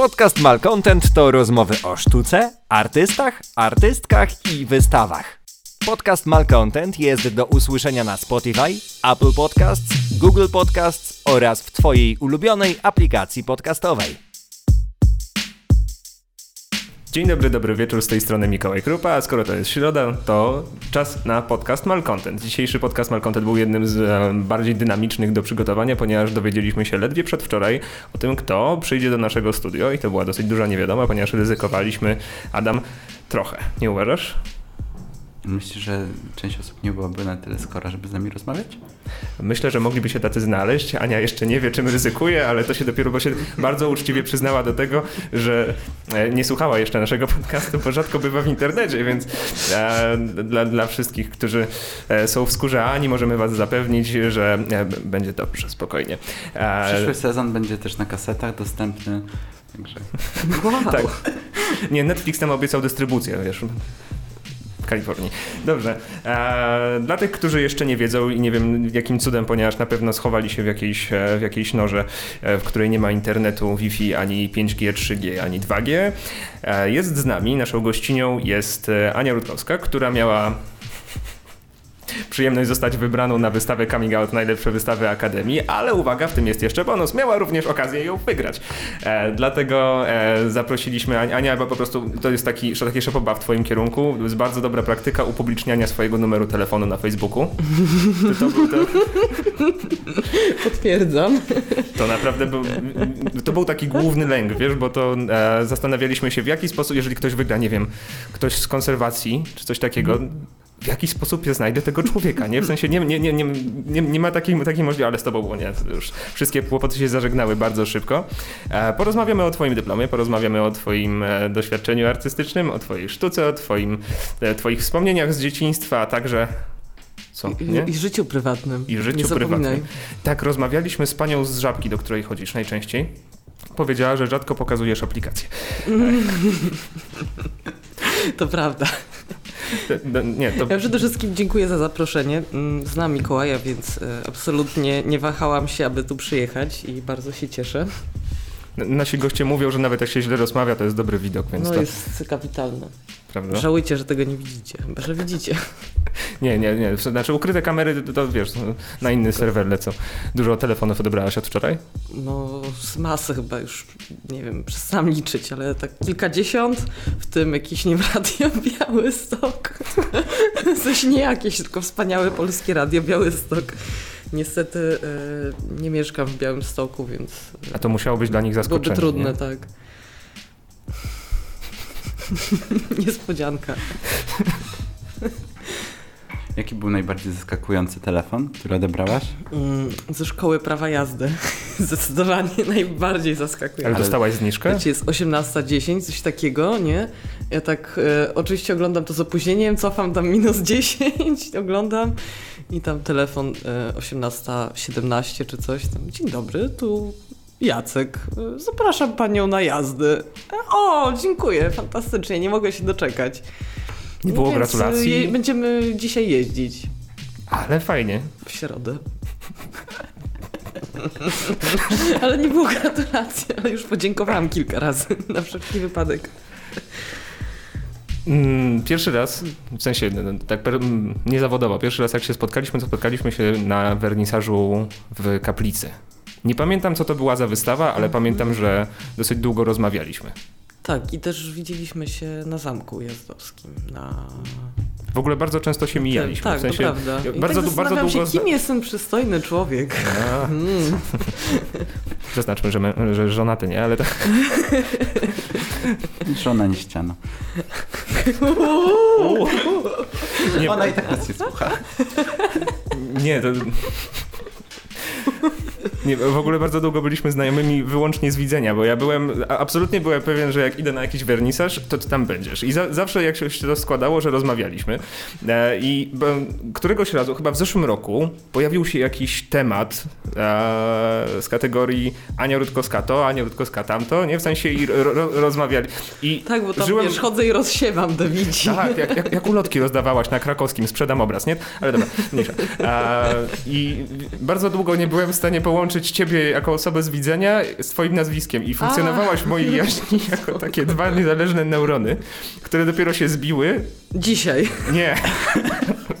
Podcast Malcontent to rozmowy o sztuce, artystach, artystkach i wystawach. Podcast Malcontent jest do usłyszenia na Spotify, Apple Podcasts, Google Podcasts oraz w Twojej ulubionej aplikacji podcastowej. Dzień dobry, dobry wieczór, z tej strony Mikołaj Krupa, a skoro to jest środa, to czas na podcast Malcontent. Dzisiejszy podcast Malcontent był jednym z e, bardziej dynamicznych do przygotowania, ponieważ dowiedzieliśmy się ledwie przedwczoraj o tym, kto przyjdzie do naszego studio i to była dosyć duża niewiadoma, ponieważ ryzykowaliśmy, Adam, trochę, nie uważasz? Myślisz, że część osób nie byłaby na tyle skora, żeby z nami rozmawiać? Myślę, że mogliby się tacy znaleźć. Ania jeszcze nie wie, czym ryzykuje, ale to się dopiero, bo się bardzo uczciwie przyznała do tego, że e, nie słuchała jeszcze naszego podcastu, bo rzadko bywa w internecie, więc e, dla, dla wszystkich, którzy e, są w skórze Ani, możemy was zapewnić, że będzie dobrze, spokojnie. Przyszły sezon będzie też na kasetach dostępny. Także... Wow. Tak. Nie, Netflix nam obiecał dystrybucję, wiesz. Kalifornii. Dobrze. E, dla tych, którzy jeszcze nie wiedzą i nie wiem jakim cudem, ponieważ na pewno schowali się w jakiejś, e, w jakiejś norze, e, w której nie ma internetu Wi-Fi ani 5G, 3G, ani 2G, e, jest z nami, naszą gościnią jest e, Ania Rutkowska, która miała przyjemność zostać wybraną na wystawę Coming Out najlepsze wystawy Akademii, ale uwaga, w tym jest jeszcze bonus. Miała również okazję ją wygrać. E, dlatego e, zaprosiliśmy Ania, bo po prostu to jest taki, taki szepoba w twoim kierunku. To jest bardzo dobra praktyka upubliczniania swojego numeru telefonu na Facebooku. To, był to... Potwierdzam. To naprawdę był, to był taki główny lęk, wiesz, bo to e, zastanawialiśmy się w jaki sposób, jeżeli ktoś wygra, nie wiem, ktoś z konserwacji czy coś takiego, w jaki sposób ja znajdę tego człowieka, nie? W sensie nie, nie, nie, nie, nie, nie ma takiej, takiej możliwości, ale z tobą było nie, już wszystkie kłopoty się zażegnały bardzo szybko. E, porozmawiamy o twoim dyplomie, porozmawiamy o twoim e, doświadczeniu artystycznym, o twojej sztuce, o twoim, e, twoich wspomnieniach z dzieciństwa, a także co, I, I, życiu prywatnym. I życiu prywatnym. Tak, rozmawialiśmy z panią z żabki, do której chodzisz najczęściej. Powiedziała, że rzadko pokazujesz aplikację. To prawda. Nie, to... Ja przede wszystkim dziękuję za zaproszenie. Mm, znam Mikołaja, więc e, absolutnie nie wahałam się, aby tu przyjechać i bardzo się cieszę. Nasi goście mówią, że nawet jak się źle rozmawia, to jest dobry widok, więc No to... jest kapitalne. Prawda? Żałujcie, że tego nie widzicie, chyba że widzicie. Nie, nie, nie. Znaczy ukryte kamery to, to wiesz, na inny serwer lecą. Dużo telefonów odebrałaś od wczoraj? No z masy chyba już, nie wiem, przestam liczyć, ale tak kilkadziesiąt, w tym jakiś nie radio Białystok. Coś nie jakieś, tylko wspaniałe polskie radio Białystok. Niestety e, nie mieszkam w Białymstoku, więc... A to musiało być dla nich zaskoczenie, Byłoby trudne, nie? tak. Niespodzianka. Jaki był najbardziej zaskakujący telefon, który odebrałaś? Mm, ze szkoły prawa jazdy. Zdecydowanie najbardziej zaskakujący. Ale dostałaś zniżkę? Wiecie, jest 18.10, coś takiego, nie? Ja tak e, oczywiście oglądam to z opóźnieniem, cofam tam minus 10, oglądam i tam telefon e, 18.17 czy coś. Tam, Dzień dobry, tu Jacek, zapraszam panią na jazdy. O, dziękuję, fantastycznie, nie mogę się doczekać. Nie było Więc gratulacji. Je, będziemy dzisiaj jeździć. Ale fajnie. W środę. ale nie było gratulacji, ale już podziękowałam kilka razy na wszelki wypadek. Mm, pierwszy raz, w sensie no, no, tak mm, niezawodowo, pierwszy raz jak się spotkaliśmy, to spotkaliśmy się na wernisażu w kaplicy. Nie pamiętam, co to była za wystawa, ale mhm. pamiętam, że dosyć długo rozmawialiśmy. Tak, i też widzieliśmy się na Zamku Jazdowskim. Na... W ogóle bardzo często się mijaliśmy. Tak, w sensie, to prawda. I bardzo, tak bardzo długo... się, kim jest ten przystojny człowiek. Mm. Zaznaczmy, że, my, że żonaty, nie? Ale tak... Żona nie ściana. Nie, Ona i tak nas nie słucha. Nie, to... Nie, w ogóle bardzo długo byliśmy znajomymi wyłącznie z widzenia, bo ja byłem, absolutnie byłem pewien, że jak idę na jakiś wernisaż, to ty tam będziesz. I za, zawsze jak się to składało, że rozmawialiśmy. E, I któregoś razu, chyba w zeszłym roku, pojawił się jakiś temat e, z kategorii Ania Rutkowska to, Ania Rutkowska tamto, nie? W sensie i ro, ro, rozmawiali. I tak, bo tam żyłem... wiesz, chodzę i rozsiewam Dawidzi. Tak, jak, jak, jak ulotki rozdawałaś na krakowskim, sprzedam obraz, nie? Ale dobra, mniejsza. E, I bardzo długo nie byłem w stanie połączyć połączyć ciebie jako osobę z widzenia z twoim nazwiskiem i funkcjonowałaś w mojej jaźni jako takie dwa niezależne neurony, które dopiero się zbiły. Dzisiaj. Nie.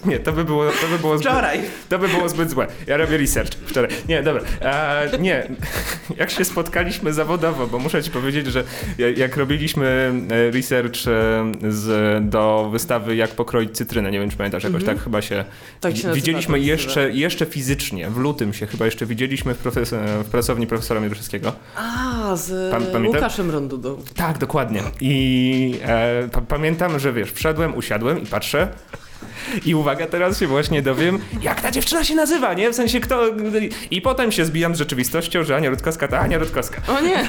Nie, to by było, to by było zbyt, Wczoraj. to by było zbyt złe. Ja robię research wczoraj. Nie, dobra. E, nie, jak się spotkaliśmy zawodowo, bo muszę ci powiedzieć, że ja- jak robiliśmy e, research e, z, do wystawy Jak pokroić cytrynę, nie wiem czy pamiętasz, jakoś tak chyba się, Tak się nazywa widzieliśmy ta jeszcze, jeszcze fizycznie, w lutym się chyba jeszcze widzieliśmy w, profes- w pracowni profesora Mieruszewskiego. A, z Pan- Łukaszem Rondudą. Tak, dokładnie. I e, pa, pamiętam, że wiesz, wszedłem, usiadłem i patrzę. I uwaga, teraz się właśnie dowiem, jak ta dziewczyna się nazywa, nie? W sensie kto... I potem się zbijam z rzeczywistością, że Ania Rutkowska to Ania Rutkowska. O nie!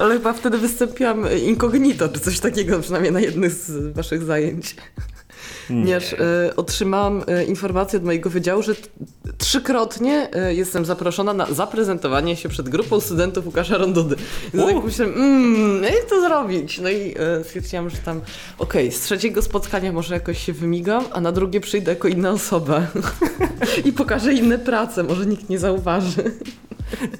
Ale chyba wtedy wystąpiłam incognito, czy coś takiego, przynajmniej na jednych z waszych zajęć. Ponieważ e, otrzymałam e, informację od mojego wydziału, że trzykrotnie e, jestem zaproszona na zaprezentowanie się przed grupą studentów Łukasza Rondudy. U. tak myślałem, mmm, jak to zrobić? No i stwierdziłam, że tam, okej, z trzeciego spotkania może jakoś się wymigam, a na drugie przyjdę jako inna osoba. I pokażę inne prace, może nikt nie zauważy.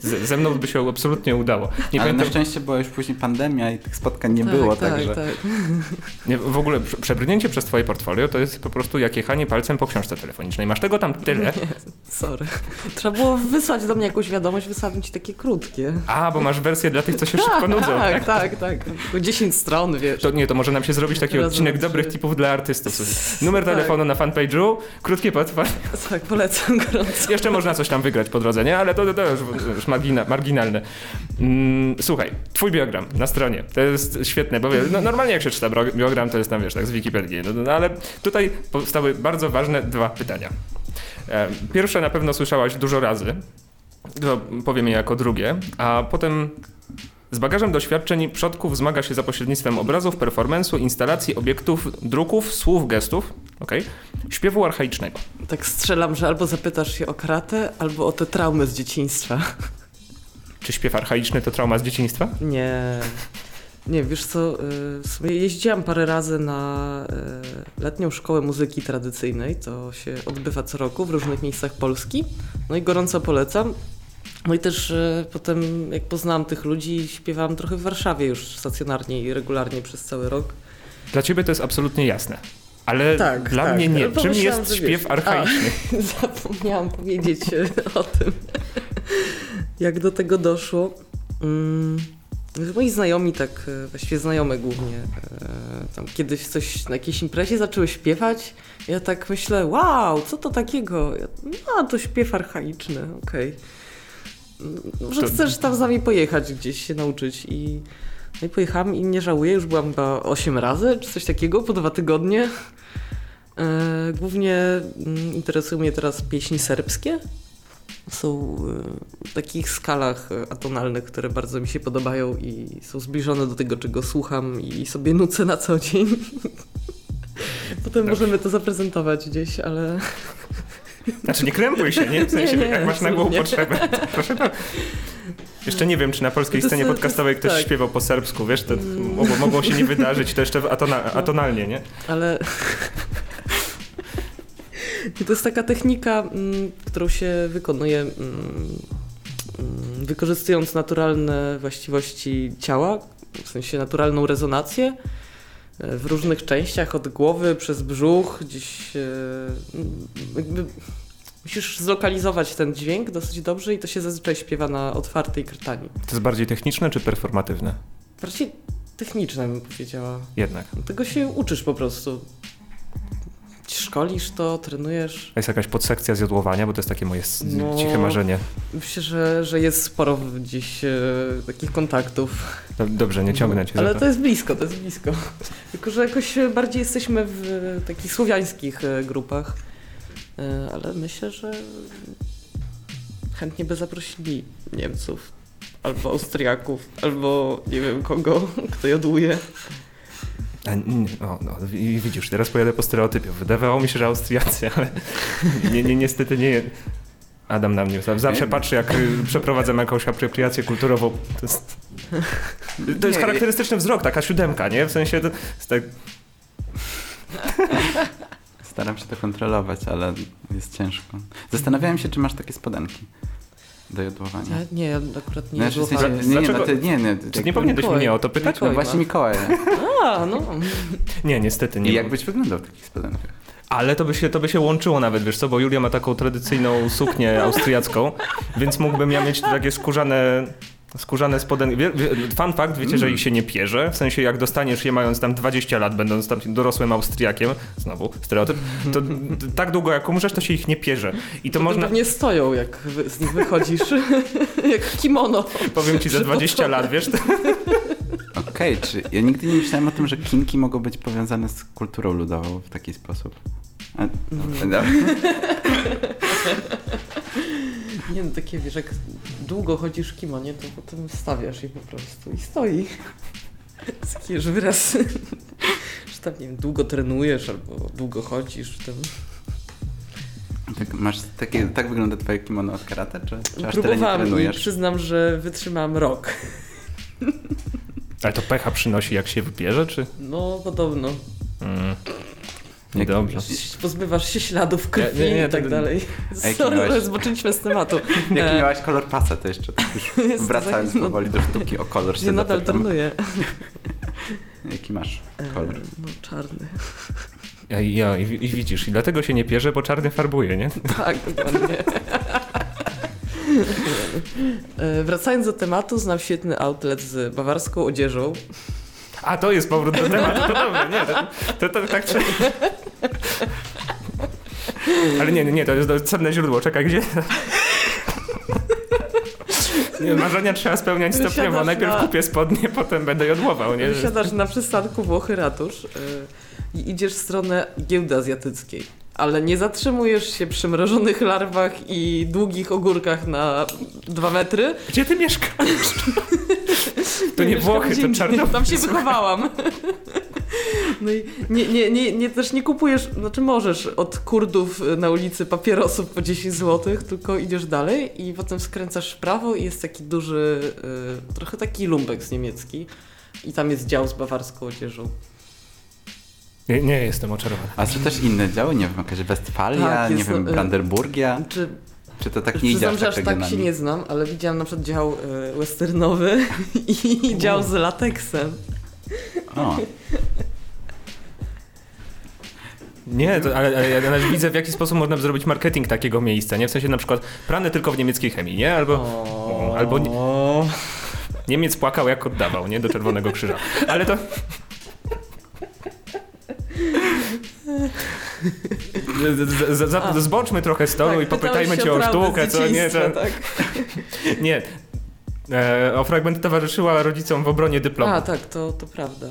Z, ze mną by się absolutnie udało. Nie Ale na pamiętam, szczęście była już później pandemia i tych spotkań nie tak, było, tak, także... tak. nie, w ogóle prze- przebrnięcie przez twoje portfolio to jest po prostu jak jechanie palcem po książce telefonicznej. Masz tego tam tyle, Sorry. Trzeba było wysłać do mnie jakąś wiadomość, wysłać ci takie krótkie. a, bo masz wersję dla tych, co się szybko nudzą, tak? tak, tak, tak. Tylko 10 stron, wiesz. To nie, to może nam się zrobić taki Razy odcinek dobrych tipów dla artystów. Numer Tak. telefonu na fanpage'u, krótkie portfolio. Tak, polecam gorąco. Jeszcze można coś tam wygrać po drodze, nie? Ale to, to już, już margina, marginalne. Mm, słuchaj, twój biogram na stronie. To jest świetne, bo no, normalnie jak się czyta biogram, to jest tam, wiesz, tak z Wikipedii. No, no, ale tutaj powstały bardzo ważne dwa pytania. Pierwsze na pewno słyszałaś dużo razy. To powiem je jako drugie. A potem z bagażem doświadczeń przodków zmaga się za pośrednictwem obrazów, performance'u, instalacji, obiektów, druków, słów, gestów, okej, śpiewu archaicznego. Tak strzelam, że albo zapytasz się o kratę, albo o te traumy z dzieciństwa. Czy śpiew archaiczny to trauma z dzieciństwa? Nie. Nie, wiesz co, y, jeździłam parę razy na y, letnią szkołę muzyki tradycyjnej, to się odbywa co roku w różnych miejscach Polski, no i gorąco polecam. No i też y, potem, jak poznałam tych ludzi, śpiewałam trochę w Warszawie już stacjonarnie i regularnie przez cały rok. Dla ciebie to jest absolutnie jasne. Ale Tak, dla tak. mnie nie. Czym jest śpiew wiesz- archaiczny? Zapomniałam powiedzieć e, o tym, jak do tego doszło. Mm, moi znajomi, tak e, właściwie znajome głównie, e, tam kiedyś coś na jakiejś imprezie zaczęły śpiewać. Ja tak myślę, wow, co to takiego? Ja, no, to śpiew archaiczny, okej. Mm, Może To- chcesz tam z nami pojechać gdzieś się nauczyć i... No i pojechałam i nie żałuję, już byłam chyba 8 razy, czy coś takiego, po dwa tygodnie. E, Głównie mm, interesują mnie teraz pieśni serbskie. Są e, w takich skalach e, atonalnych, które bardzo mi się podobają i są zbliżone do tego, czego słucham i sobie nucę na co dzień. Potem Dobrze. możemy to zaprezentować gdzieś, ale Znaczy nie krępuj się, nie? W sensie, Nie, nie, jak masz nagłą potrzebę. to Proszę. Jeszcze nie wiem, czy na polskiej scenie podcastowej ktoś tak. śpiewał po serbsku, wiesz, to mogło, mogło się nie wydarzyć, to jeszcze atona, atonalnie, nie? ale. To jest taka technika, mm, którą się wykonuje, mm, mm, wykorzystując naturalne właściwości ciała, w sensie naturalną rezonację w różnych częściach, od głowy przez brzuch, gdzieś. e, Jakby musisz zlokalizować ten dźwięk dosyć dobrze i to się zazwyczaj śpiewa na otwartej krtani. To jest bardziej techniczne czy performatywne? Bardziej techniczne bym powiedziała. Jednak. Tego się uczysz po prostu. Szkolisz to, trenujesz. Jest jakaś podsekcja zjodłowania, bo to jest takie moje No. ciche marzenie. Myślę, że, że jest sporo gdzieś e, takich kontaktów. Do- Dobrze, nie ciągnę cię Ale to to. jest blisko, to jest blisko. Tylko, że jakoś bardziej jesteśmy w e, takich słowiańskich e, grupach. E, Ale myślę, że chętnie by zaprosili Niemców. Albo Austriaków, albo nie wiem kogo, kto jodłuje. No, i widzisz, teraz pojadę po stereotypie. Wydawało mi się, że Austriacy, ale nie, nie, niestety nie. Adam na mnie zawsze patrzy, jak y, przeprowadzam jakąś apropriację kulturową. To jest, to jest charakterystyczny wzrok, taka siódemka, nie? W sensie to jest tak... Staram się to kontrolować, ale jest ciężko. Zastanawiałem się, czy masz takie spodenki do jodłowania. Ja, nie, ja akurat nie Znaczy, w jodłowałem. sensie, nie, nie, no ty, nie, nie. Czy jak- nie powinieneś mnie o to pytać? No Mikołaj właśnie ma. Mikołaj. A, no. Nie, niestety nie. I mam. jakbyś wyglądał w takich spodenkach? Ale to by, się, to by się łączyło nawet, wiesz co, bo Julia ma taką tradycyjną suknię austriacką, więc mógłbym ja mieć takie skórzane, skórzane spodenki. Fun fact, wiecie, że ich się nie pierze, w sensie jak dostaniesz je mając tam 20 lat, będąc tam dorosłym Austriakiem, znowu stereotyp, to tak długo jak umrzesz, to się ich nie pierze. I to To można, pewnie stoją, jak z nich wychodzisz. jak kimono. powiem ci, za 20 lat, wiesz, to, Okej, czy ja nigdy nie myślałem o tym, że kinki mogą być powiązane z kulturą ludową w taki sposób. A, dobra. Nie no, takie wiesz, jak długo chodzisz w kimonie, to potem stawiasz je po prostu i stoi. Taki już wyraz, że tam, nie wiem, długo trenujesz albo długo chodzisz. Tam. tak, masz takie, tak wygląda twoje kimono od karate, czy, czy aż tyle nie Próbowałam i przyznam, że wytrzymałam rok. ale to pecha przynosi jak się wypierze, czy? No, podobno. Mm. Jak- Niedobrze. Pozbywasz się śladów krwi Nie, nie, nie, i tak dalej. Sorry, miałeś? zboczyliśmy z tematu. Jaki E, miałaś kolor pasa, to jeszcze tak już wracając tak, no- powoli do sztuki o kolor się nadal zapytam. trenuję. Jaki masz E, kolor? No, czarny. Ja, ja, i, I widzisz, i dlatego się nie pierze, bo czarny farbuje, nie? Tak, dokładnie. E, Wracając do tematu, znam świetny outlet z bawarską odzieżą. A, to jest powrót do tematu, to dobrze, nie, to, to, to tak trzeba... Ale nie, nie, nie, to jest cenne źródło, czekaj, gdzie? Nie, marzenia trzeba spełniać stopniowo, najpierw na- kupię spodnie, potem będę jodłował, nie? Siadasz na przystanku Włochy Ratusz e, i idziesz w stronę giełdy azjatyckiej. Ale nie zatrzymujesz się przy mrożonych larwach i długich ogórkach na dwa metry. Gdzie ty mieszkasz? To nie Włochy, to indziej. Czarnobyl. Tam się wychowałam. No i nie, nie, nie, nie, też nie kupujesz, znaczy możesz od Kurdów na ulicy papierosów po 10 zł, tylko idziesz dalej i potem skręcasz w prawo i jest taki duży, y, trochę taki lumbek z niemiecki i tam jest dział z bawarską odzieżą. Nie, nie jestem oczarowany. A czy też inne działy? Nie wiem, jakaś Westfalia, Tak, nie jest, wiem, y- Brandenburgia? Czy, Czy to tak nie idzie przyznam, aż że tak aż tak się nie znam, ale widziałam na przykład dział y, westernowy i dział z lateksem. O, Nie, to, ale, ale ja nawet widzę, w jaki sposób można zrobić marketing takiego miejsca, nie? W sensie na przykład prane tylko w niemieckiej chemii, nie? Albo, O, albo nie, Niemiec płakał, jak oddawał, nie? Do Czerwonego Krzyża. Ale to... Z, z, z, z, zboczmy trochę z toru Tak, i popytajmy cię o sztukę, co nie? To, tak. nie. E, o fragment towarzyszyła rodzicom w obronie dyplomu. A, tak, to, to prawda.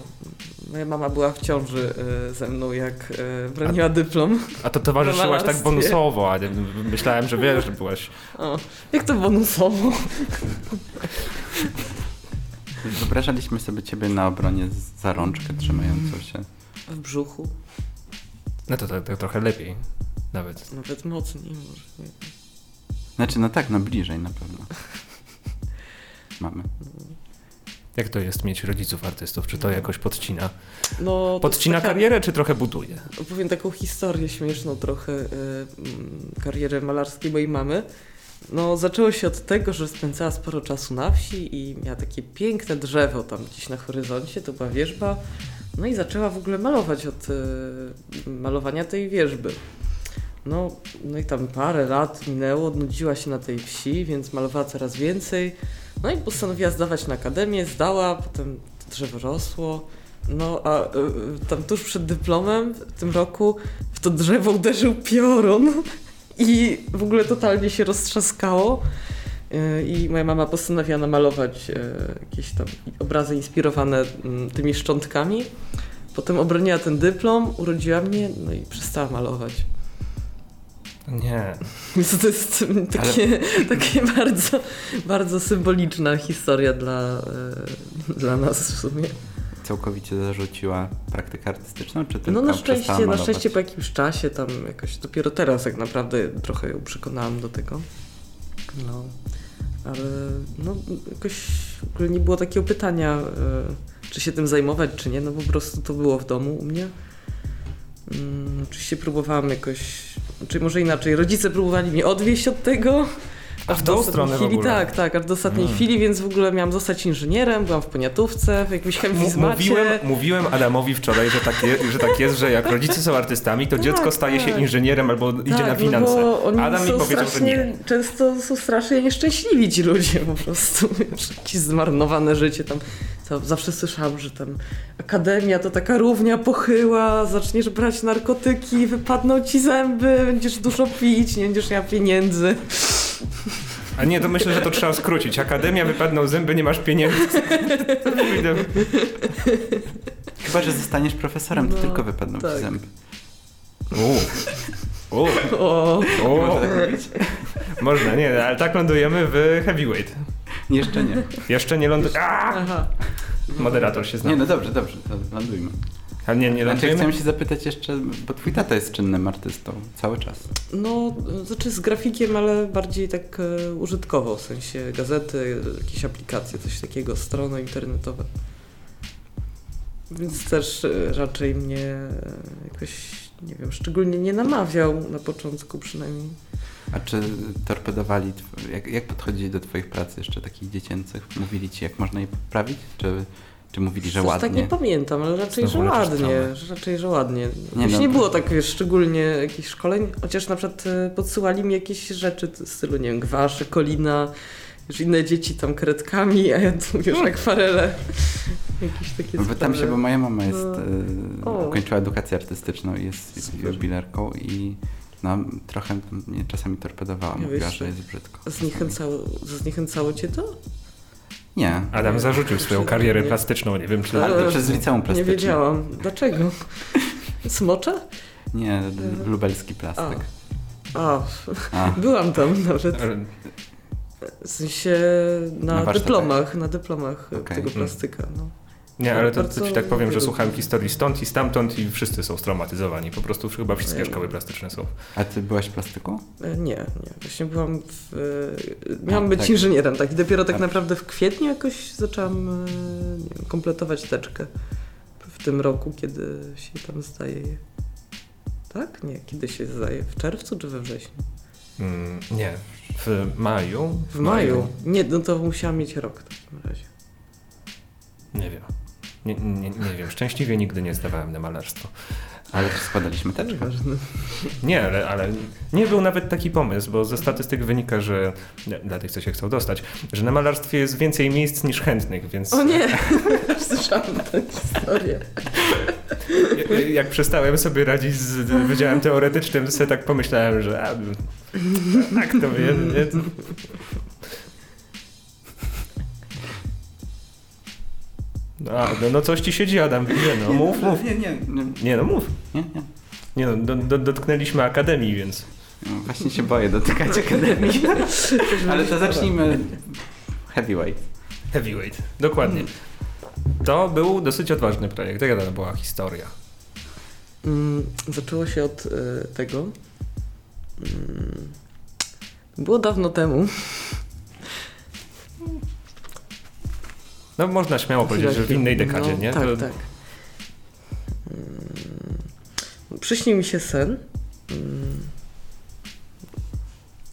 Moja mama była w ciąży y, ze mną, jak y, broniła dyplom. A to towarzyszyłaś tak bonusowo, a nie- myślałem, że wiesz, że byłaś... O, jak to bonusowo? wyobrażaliśmy sobie ciebie na obronie z- za rączkę trzymającą się. W brzuchu, No to, to, to trochę lepiej nawet. nawet mocniej może. Znaczy, no tak, no bliżej na pewno. Mamy. Jak to jest mieć rodziców artystów? Czy to jakoś podcina? No, Podcina taka- karierę, czy trochę buduje? Opowiem taką historię śmieszną trochę y, mm, kariery malarskiej mojej mamy. No, zaczęło się od tego, że spędzała sporo czasu na wsi i miała takie piękne drzewo tam gdzieś na horyzoncie, to była wierzba. No i zaczęła w ogóle malować od y, malowania tej wierzby. No, no i tam parę lat minęło, nudziła się na tej wsi, więc malowała coraz więcej. No i postanowiła zdawać na akademię, zdała, potem drzewo rosło. No a y, tam tuż przed dyplomem w tym roku w to drzewo uderzył piorun i w ogóle totalnie się roztrzaskało. I moja mama postanowiła namalować y, jakieś tam obrazy inspirowane mm, tymi szczątkami. Potem obroniła ten dyplom, urodziła mnie, no i przestała malować. Nie. Więc to jest takie, takie bardzo, bardzo symboliczna historia dla, y, dla nas w sumie. Całkowicie zarzuciła praktykę artystyczną, czy tylko No na szczęście, na szczęście po jakimś czasie, tam jakoś dopiero teraz tak naprawdę trochę ją przekonałam do tego. No, ale no jakoś w ogóle nie było takiego pytania, e, czy się tym zajmować, czy nie, no po prostu to było w domu u mnie. Mm, oczywiście próbowałam jakoś, czy może inaczej, rodzice próbowali mnie odwieść od tego. A w tą stronę w chwili, ogóle? Tak, tak, aż do ostatniej Mm. chwili, więc w ogóle miałam zostać inżynierem, byłam w poniatówce, w jakimś chemizmacie. Mówiłem, mówiłem Adamowi wczoraj, że tak, je, że tak jest, że jak rodzice są artystami, to Tak, dziecko staje się tak. inżynierem albo idzie tak, na finanse. No oni Adam mi powiedział, że nie. Często są strasznie nieszczęśliwi ci ludzie po prostu. Jakieś zmarnowane życie tam. To zawsze słyszałam, że tam akademia to taka równia pochyła, zaczniesz brać narkotyki, wypadną ci zęby, będziesz dużo pić, nie będziesz miała pieniędzy. A nie, to myślę, że to trzeba skrócić. Akademia, wypadną zęby, nie masz pieniędzy. Chyba, że zostaniesz profesorem, to No, tylko wypadną tak. ci zęby. O, Nie O. można tak? Można, nie, ale tak lądujemy w heavyweight. Jeszcze nie. Jeszcze nie lądujemy. Moderator się zna. Nie, no dobrze, dobrze, to lądujmy. Ale nie, nie Znaczy, chciałem się zapytać jeszcze, bo twój tata jest czynnym artystą cały czas. No, znaczy z grafikiem, ale bardziej tak e, użytkowo, w sensie gazety, jakieś aplikacje, coś takiego, strony internetowe. Więc też e, raczej mnie e, jakoś, nie wiem, szczególnie nie namawiał na początku przynajmniej. A czy torpedowali, jak, jak podchodzili do twoich prac jeszcze takich dziecięcych? Mówili ci, jak można je poprawić? Czy, czy mówili, że Coś Tak ładnie? nie pamiętam, ale raczej, Znowu że ładnie, raczej, że ładnie. Nie, no, nie było tak, wiesz, szczególnie jakichś szkoleń, chociaż na przykład e, podsyłali mi jakieś rzeczy w stylu, nie wiem, gwasze, kolina, już inne dzieci tam kredkami, a ja tu, wiesz, akwarele. Jakieś takie No, Pytam się, sprawy. bo moja mama jest, No. y, O. kończyła edukację artystyczną i jest Super. jubilerką i no, trochę mnie czasami torpedowała, mówiła, że jest brzydko. Zniechęcało, zniechęcało cię to? Nie, Adam zarzucił swoją karierę Nie. plastyczną, nie wiem czy... Ale- przez liceum Nie plastyczne. wiedziałam. Dlaczego? Smocza? Nie, lubelski plastyk. A, A, byłam tam nawet. W sensie na, Na dyplomach, na dyplomach Okej. tego plastyka. No. Nie, ale to, to ci tak powiem, że słuchałem historii stąd i stamtąd i wszyscy są straumatyzowani. Po prostu chyba wszystkie Nie. szkoły plastyczne są. a ty byłaś w plastyku? E, Nie, nie. Właśnie byłam w... e, Miałam A, być tak. inżynierem, tak. I dopiero tak Tak. naprawdę w kwietniu jakoś zaczęłam e, nie wiem, kompletować teczkę. W tym roku, kiedy się tam zdaje je. Tak? Nie, kiedy się zdaje? W czerwcu czy we wrześniu? Mm, nie, w maju. W maju. Nie, no to musiałam mieć rok w takim razie. Nie wiem. Nie, nie, nie wiem, szczęśliwie nigdy nie zdawałem na malarstwo. Ale też składaliśmy teczkę. Nie, ale, ale nie był nawet taki pomysł, bo ze statystyk wynika, że nie, dla tych, co się chcą dostać, że na malarstwie jest więcej miejsc niż chętnych, więc O nie! Słyszałam tę historię. jak, przestałem sobie radzić z wydziałem teoretycznym, to sobie tak pomyślałem, że a, tak to wie, A, no, no coś ci siedzi, Adam, widzę, no mów, mów. Nie, nie, nie, Nie no, mów. nie, nie. Nie no, do, do, dotknęliśmy akademii, więc... No, Właśnie się boję dotykać akademii. Ale to zacznijmy heavyweight. Heavyweight, dokładnie. To był dosyć odważny projekt. Jaka to była historia? Mm, zaczęło się od e, tego. Mm, było dawno temu. No można śmiało powiedzieć, że w innej dekadzie, no, nie? Tak, To- tak. Mm, przyśnił mi się sen. Mm,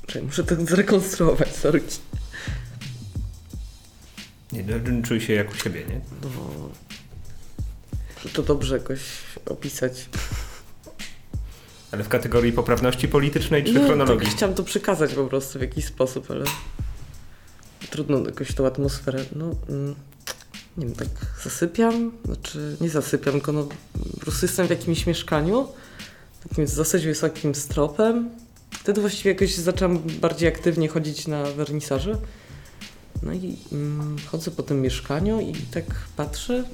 Czekaj, muszę to zrekonstruować, sorry. Nie, no, czuj się jak u siebie, nie? No, to dobrze jakoś opisać. Ale w kategorii poprawności politycznej czy Nie, chronologii? tak chciałam to przekazać po prostu w jakiś sposób, ale trudno jakoś tą atmosferę. No, mm, nie wiem, tak zasypiam, znaczy nie zasypiam, tylko no, po prostu jestem w jakimś mieszkaniu, takim z dosyć wysokim stropem. Wtedy właściwie jakoś zaczęłam bardziej aktywnie chodzić na wernisaże. No i mm, chodzę po tym mieszkaniu i tak patrzę.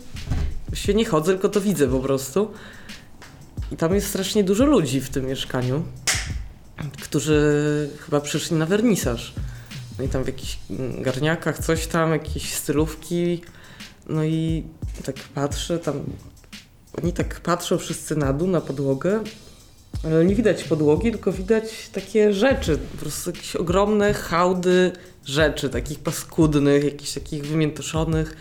Właściwie nie chodzę, tylko to widzę po prostu. I tam jest strasznie dużo ludzi w tym mieszkaniu, którzy chyba przyszli na wernisaż. No i tam w jakichś mm, garniakach coś tam, jakieś stylówki. No i tak patrzę, tam oni tak patrzą wszyscy na dół, na podłogę, ale nie widać podłogi, tylko widać takie rzeczy, po prostu jakieś ogromne hałdy rzeczy, takich paskudnych, jakichś takich wymiętoszonych.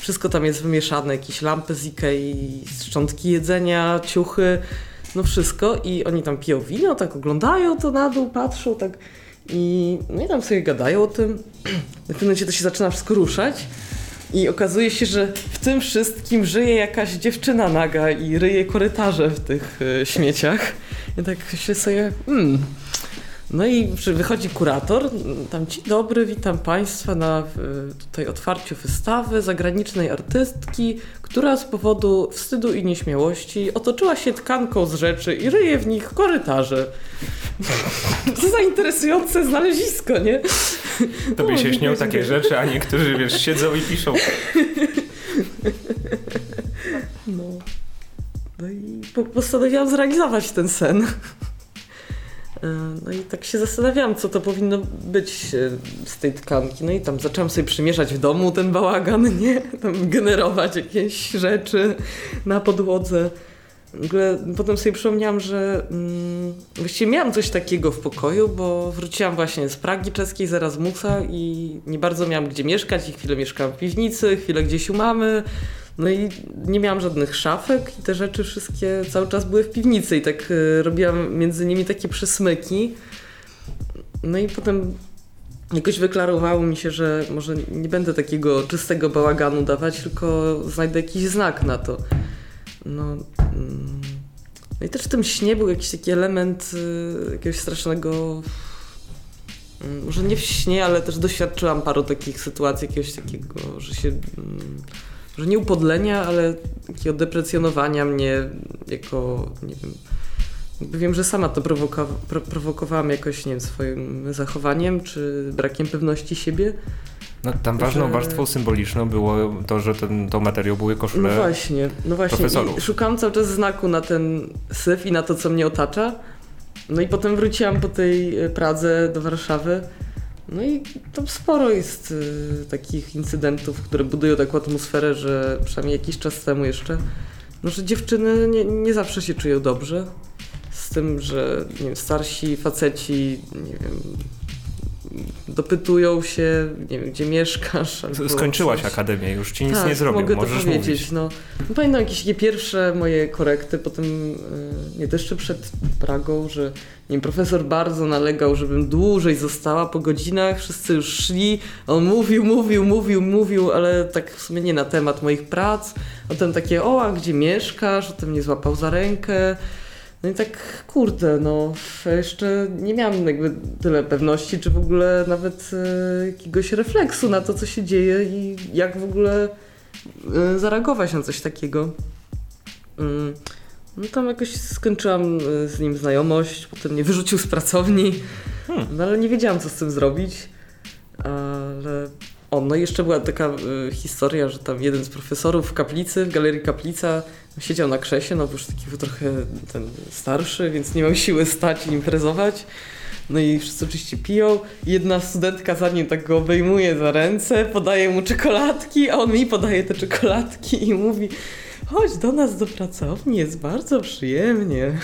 Wszystko tam jest wymieszane, jakieś lampy z Ikei, szczątki jedzenia, ciuchy. no wszystko i oni tam piją wino, tak oglądają to na dół, patrzą, tak i no i tam sobie gadają o tym. W pewnym momencie to się zaczyna wszystko ruszać i okazuje się, że w tym wszystkim żyje jakaś dziewczyna naga i ryje korytarze w tych y, śmieciach. I tak się sobie, hmm. No i wychodzi kurator, tam dzień dobry, witam Państwa na y, tutaj otwarciu wystawy zagranicznej artystki, która z powodu wstydu i nieśmiałości otoczyła się tkanką z rzeczy i ryje w nich korytarze. To za interesujące znalezisko, nie? To by się śnią takie rzeczy, a niektórzy, wiesz, siedzą i piszą. No. No i postanowiłam zrealizować ten sen. E, no i tak się zastanawiałam, co to powinno być e, z tej tkanki. No i tam zaczęłam sobie przemieszać w domu ten bałagan, nie? Tam generować jakieś rzeczy na podłodze. W ogóle potem sobie przypomniałam, że mm, właściwie miałam coś takiego w pokoju, bo wróciłam właśnie z Pragi czeskiej, z Erasmusa i nie bardzo miałam gdzie mieszkać i chwilę mieszkałam w piwnicy, chwilę gdzieś u mamy. No i nie miałam żadnych szafek i te rzeczy wszystkie cały czas były w piwnicy i tak y, robiłam między nimi takie przesmyki. No i potem jakoś wyklarowało mi się, że może nie będę takiego czystego bałaganu dawać, tylko znajdę jakiś znak na to. No, mm. no i też w tym śnie był jakiś taki element y, jakiegoś strasznego mm, może nie w śnie, ale też doświadczyłam paru takich sytuacji, jakiegoś takiego, że się mm, że nie upodlenia, ale takiego deprecjonowania mnie jako, nie wiem, wiem, że sama to prowoka pro prowokowałam jakoś, nie wiem, swoim zachowaniem czy brakiem pewności siebie. No, tam ważną że... warstwą symboliczną było to, że ten, to materiał były koszule No właśnie, no właśnie. I szukałam cały czas znaku na ten syf i na to, co mnie otacza. No i potem wróciłam po tej Pradze do Warszawy no i tam sporo jest y, takich incydentów, które budują taką atmosferę, że przynajmniej jakiś czas temu jeszcze, no, że dziewczyny nie, nie zawsze się czują dobrze. Z tym, że nie wiem, starsi faceci, nie wiem, dopytują się, nie wiem, gdzie mieszkasz. Skończyłaś coś. akademię, już ci nic tak, nie zrobią, mogę możesz to powiedzieć. Mówić. No, no, pamiętam jakieś takie pierwsze moje korekty, potem, e, nie, to jeszcze przed Pragą, że nie wiem, profesor bardzo nalegał, żebym dłużej została po godzinach, wszyscy już szli, on mówił, mówił, mówił, mówił, ale tak w sumie nie na temat moich prac, potem takie, o, a gdzie mieszkasz, potem mnie złapał za rękę, no i tak, kurde, no, jeszcze nie miałam jakby tyle pewności, czy w ogóle nawet e, jakiegoś refleksu na to, co się dzieje i jak w ogóle e, zareagować na coś takiego. Mm, no tam jakoś skończyłam e, z nim znajomość, potem mnie wyrzucił z pracowni, hmm. no ale nie wiedziałam, co z tym zrobić. Ale o, no i jeszcze była taka y, historia, że tam jeden z profesorów w kaplicy, w galerii kaplica, siedział na krzesie, no bo już taki był trochę ten starszy, więc nie miał siły stać i imprezować. No i wszyscy oczywiście piją. Jedna studentka za nim tak go obejmuje za ręce, podaje mu czekoladki, a on mi podaje te czekoladki i mówi chodź do nas do pracowni, jest bardzo przyjemnie.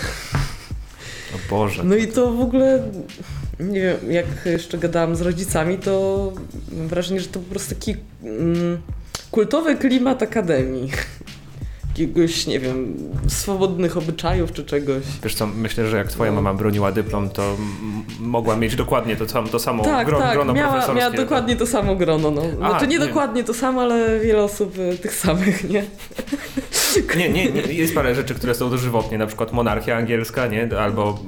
O Boże. No i to w ogóle nie wiem, jak jeszcze gadałam z rodzicami, to mam wrażenie, że to po prostu taki mm, kultowy klimat akademii. Jakiegoś, nie wiem, swobodnych obyczajów czy czegoś. Wiesz co, myślę, że jak twoja no. mama broniła dyplom, to mogła mieć dokładnie to, to samo tak, gro, tak, grono miała, profesorskie. miała dokładnie to samo grono. No. Znaczy A, nie, nie, dokładnie to samo, ale wiele osób y, tych samych, nie? Nie, nie, nie, jest parę rzeczy, które są dożywotnie, na przykład monarchia angielska, nie? Albo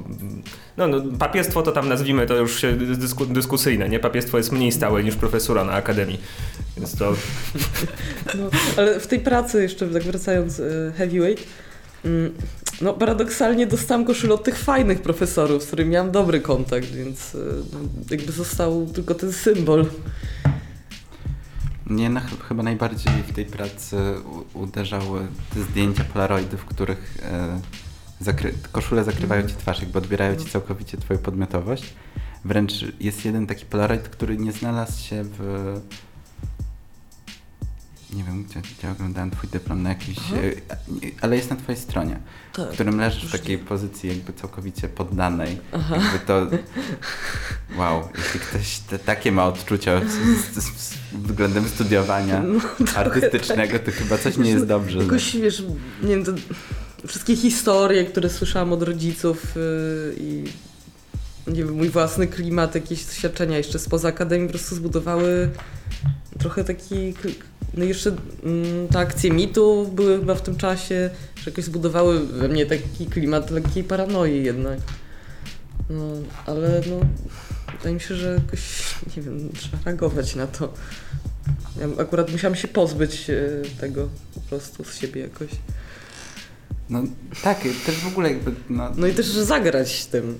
no, no, papiestwo to tam nazwijmy, to już się dysku, dyskusyjne, nie? Papiestwo jest mniej stałe niż profesura na akademii, więc to... No, ale w tej pracy jeszcze, tak wracając, y, heavyweight, mm, no paradoksalnie dostałam koszulę od tych fajnych profesorów, z którymi miałam dobry kontakt, więc y, no, jakby został tylko ten symbol. Mnie na, chyba najbardziej w tej pracy uderzały te zdjęcia polaroidów, w których e, zakry koszule zakrywają ci twarz, jakby odbierają ci całkowicie twoją podmiotowość. Wręcz jest jeden taki polaroid, który nie znalazł się w nie wiem, gdzie, gdzie oglądałem twój dyplom, na jakiś, e, ale jest na twojej stronie, tak, w którym leżysz w takiej pozycji jakby całkowicie poddanej. Aha. Jakby to, wow, jeśli ktoś te, takie ma odczucia z, z, z względem studiowania no, artystycznego, to chyba coś nie jest dobrze. Jakoś, wiesz, nie wiem, to wszystkie historie, które słyszałam od rodziców yy, i nie wiem, mój własny klimat, jakieś doświadczenia jeszcze spoza akademii po prostu zbudowały trochę taki, no jeszcze mm, te akcje mitów były chyba w tym czasie, że jakoś zbudowały we mnie taki klimat lekkiej paranoi jednak. No, ale no, wydaje mi się, że jakoś, nie wiem, trzeba reagować na to. Ja akurat musiałam się pozbyć e, tego po prostu z siebie jakoś. No tak, też w ogóle jakby... No, no i też zagrać tym.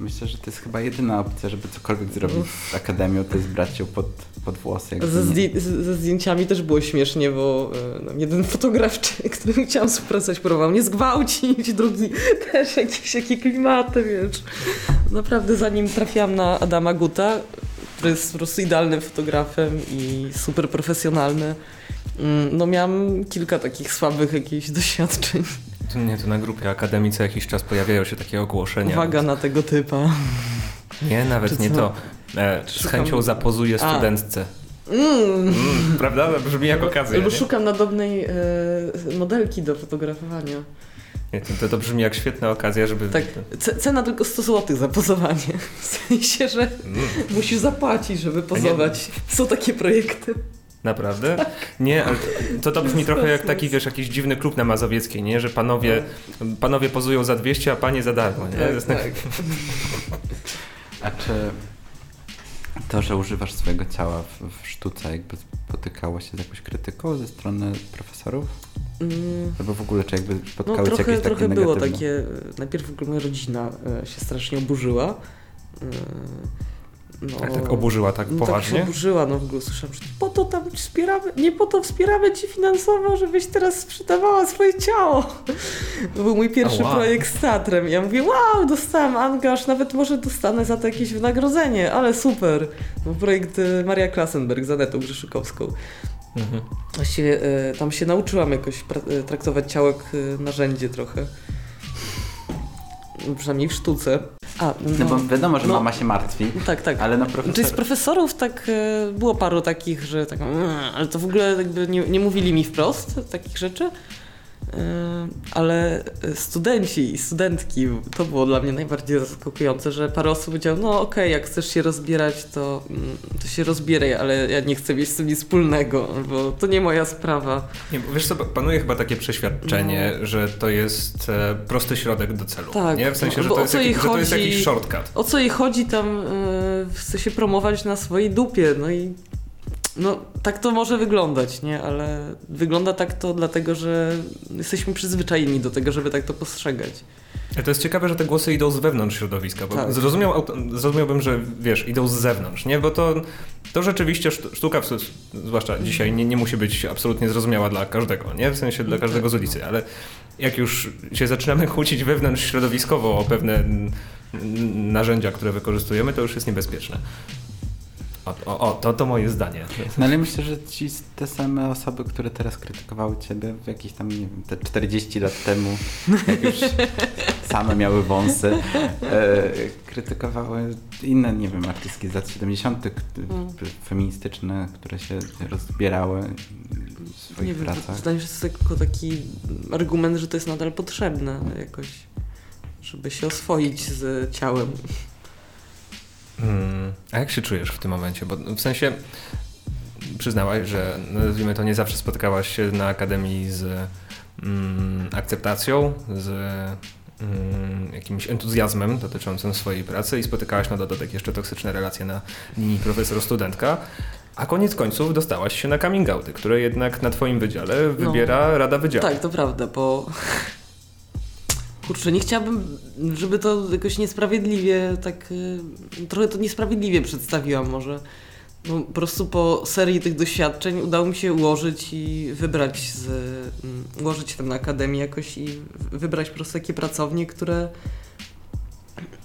Myślę, że to jest chyba jedyna opcja, żeby cokolwiek zrobić z akademią, to jest brać ją pod, pod włosy. Ze, zdję ze, zdjęciami też było śmiesznie, bo no, jeden fotograf, którym chciałam współpracować, próbował mnie zgwałcić, drugi też jakieś jakie klimaty, wiesz. Naprawdę zanim trafiłam na Adama Guta, który jest po prostu idealnym fotografem i super profesjonalny, mm, no miałam kilka takich słabych jakichś doświadczeń. Nie, to na grupie Akademii co jakiś czas pojawiają się takie ogłoszenia. Uwaga na tego typa. Nie, nawet nie to. E, z chęcią zapozuję studentce. Mm. Mm, prawda? To brzmi jak okazja. Albo szukam nadobnej e, modelki do fotografowania. Nie, to, to brzmi jak świetna okazja, żeby... Tak, cena tylko 100 zł za pozowanie. W sensie, że mm. musisz zapłacić, żeby pozować. Są takie projekty. Naprawdę? Nie, ale to, to brzmi trochę jak taki, wiesz, jakiś dziwny klub na Mazowieckiej, nie? Że panowie, panowie pozują za 200, a panie za darmo, nie? Tak, tak. A czy to, że używasz swojego ciała w, w sztuce, jakby spotykało się z jakąś krytyką ze strony profesorów? Mm. Albo w ogóle, czy jakby spotkały no, trochę, jakieś takie trochę było takie, najpierw w ogóle moja rodzina e, się strasznie oburzyła. E, no, tak, tak oburzyła tak poważnie? No, tak się oburzyła, no w ogóle słyszałam, że po to tam wspieramy, nie po to wspieramy Cię finansowo, żebyś teraz sprzedawała swoje ciało. To był mój pierwszy wow. projekt z teatrem. Ja mówię, wow, dostałam angaż, nawet może dostanę za to jakieś wynagrodzenie, ale super. No, projekt y, Maria Klasenberg z Anetą Grzeszykowską. Mhm. Właściwie y, tam się nauczyłam jakoś y, traktować ciało jak narzędzie trochę. Przynajmniej w sztuce. A, no, no bo wiadomo, że no, mama się martwi. Tak, tak. Ale na profesor... Czyli z profesorów tak e, było paru takich, że tak, ale to w ogóle jakby nie, nie mówili mi wprost takich rzeczy. E, ale studenci i studentki, to było dla mnie najbardziej zaskakujące, że parę osób powiedział, no okej, okay, jak chcesz się rozbierać, to, mm, to się rozbieraj, ale ja nie chcę mieć z tym nic wspólnego, bo to nie moja sprawa. Nie, wiesz co, panuje chyba takie przeświadczenie, no. że to jest e, prosty środek do celu. Tak. Nie? W sensie, że to, jest, jak, że to jest jakiś shortcut. O co jej chodzi tam, yy, chce się promować na swojej dupie, no i no, tak to może wyglądać, nie? Ale wygląda tak to dlatego, że jesteśmy przyzwyczajeni do tego, żeby tak to postrzegać. To jest ciekawe, że te głosy idą z wewnątrz środowiska, bo tak. zrozumiał, zrozumiałbym, że wiesz, idą z zewnątrz, nie? Bo to, to rzeczywiście sztuka, zwłaszcza dzisiaj, nie, nie musi być absolutnie zrozumiała dla każdego, nie? W sensie dla każdego z ulicy, ale jak już się zaczynamy kłócić wewnątrz środowiskowo o pewne narzędzia, które wykorzystujemy, to już jest niebezpieczne. O, o, to, to moje zdanie. No ale myślę, że ci te same osoby, które teraz krytykowały ciebie w jakieś tam, nie wiem, te 40 lat temu, jak już same miały wąsy, e, krytykowały inne, nie wiem, artystki z lat 70., mm. feministyczne, które się rozbierały w swoich nie pracach. Wiem, się, że to jest tylko taki argument, że to jest nadal potrzebne jakoś, żeby się oswoić z ciałem. Hmm. A jak się czujesz w tym momencie? Bo w sensie przyznałaś, że nazwijmy to nie zawsze spotykałaś się na akademii z mm, akceptacją, z mm, jakimś entuzjazmem dotyczącym swojej pracy i spotykałaś na dodatek jeszcze toksyczne relacje na linii profesor-studentka. A koniec końców dostałaś się na coming outy, które jednak na twoim wydziale no. wybiera no, Rada Wydziału. Tak, to prawda, bo Kurczę, nie chciałabym, żeby to jakoś niesprawiedliwie, tak y, trochę to niesprawiedliwie przedstawiłam może. No, po prostu po serii tych doświadczeń udało mi się ułożyć i wybrać z, mm, ułożyć tam na akademii jakoś i wybrać po prostu takie pracownie, które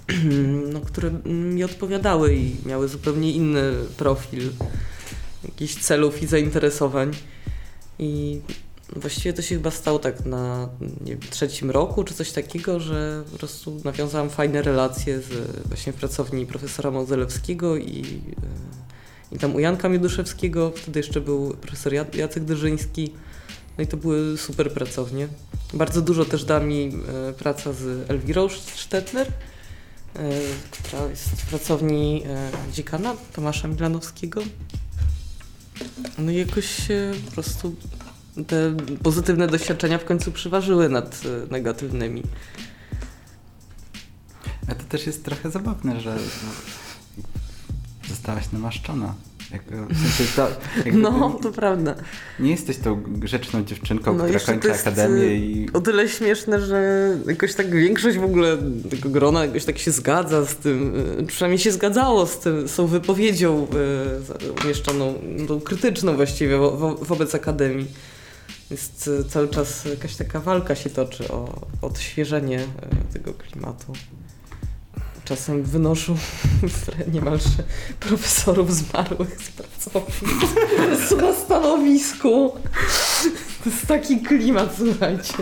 no, które mi odpowiadały i miały zupełnie inny profil jakichś celów i zainteresowań. I Właściwie to się chyba stało tak na wiem, trzecim roku czy coś takiego, że po prostu nawiązałam fajne relacje z, właśnie w pracowni profesora Mozelewskiego i, e, i tam u Janka Mioduszewskiego, wtedy jeszcze był profesor Jacek Dyrzyński. No i to były super pracownie. Bardzo dużo też da mi e, praca z Elwirą Stetner, e, która jest w pracowni dziekana Tomasza Milanowskiego. No i jakoś po prostu te pozytywne doświadczenia w końcu przeważyły nad e, negatywnymi. A to też jest trochę zabawne, że no, zostałaś namaszczona. Jako, w sensie to, No, to prawda. Nie jesteś tą grzeczną dziewczynką, No która kończy jest, akademię y, i... O tyle śmieszne, że jakoś tak większość w ogóle tego grona jakoś tak się zgadza z tym, przynajmniej się zgadzało z tym, z tą wypowiedzią umieszczoną, tą krytyczną właściwie wo, wo, wobec Akademii. Jest y, cały czas jakaś taka walka się toczy o odświeżenie y, tego klimatu. Czasem wynoszą niemalże profesorów zmarłych z pracowni na stanowisku. To jest taki klimat, słuchajcie.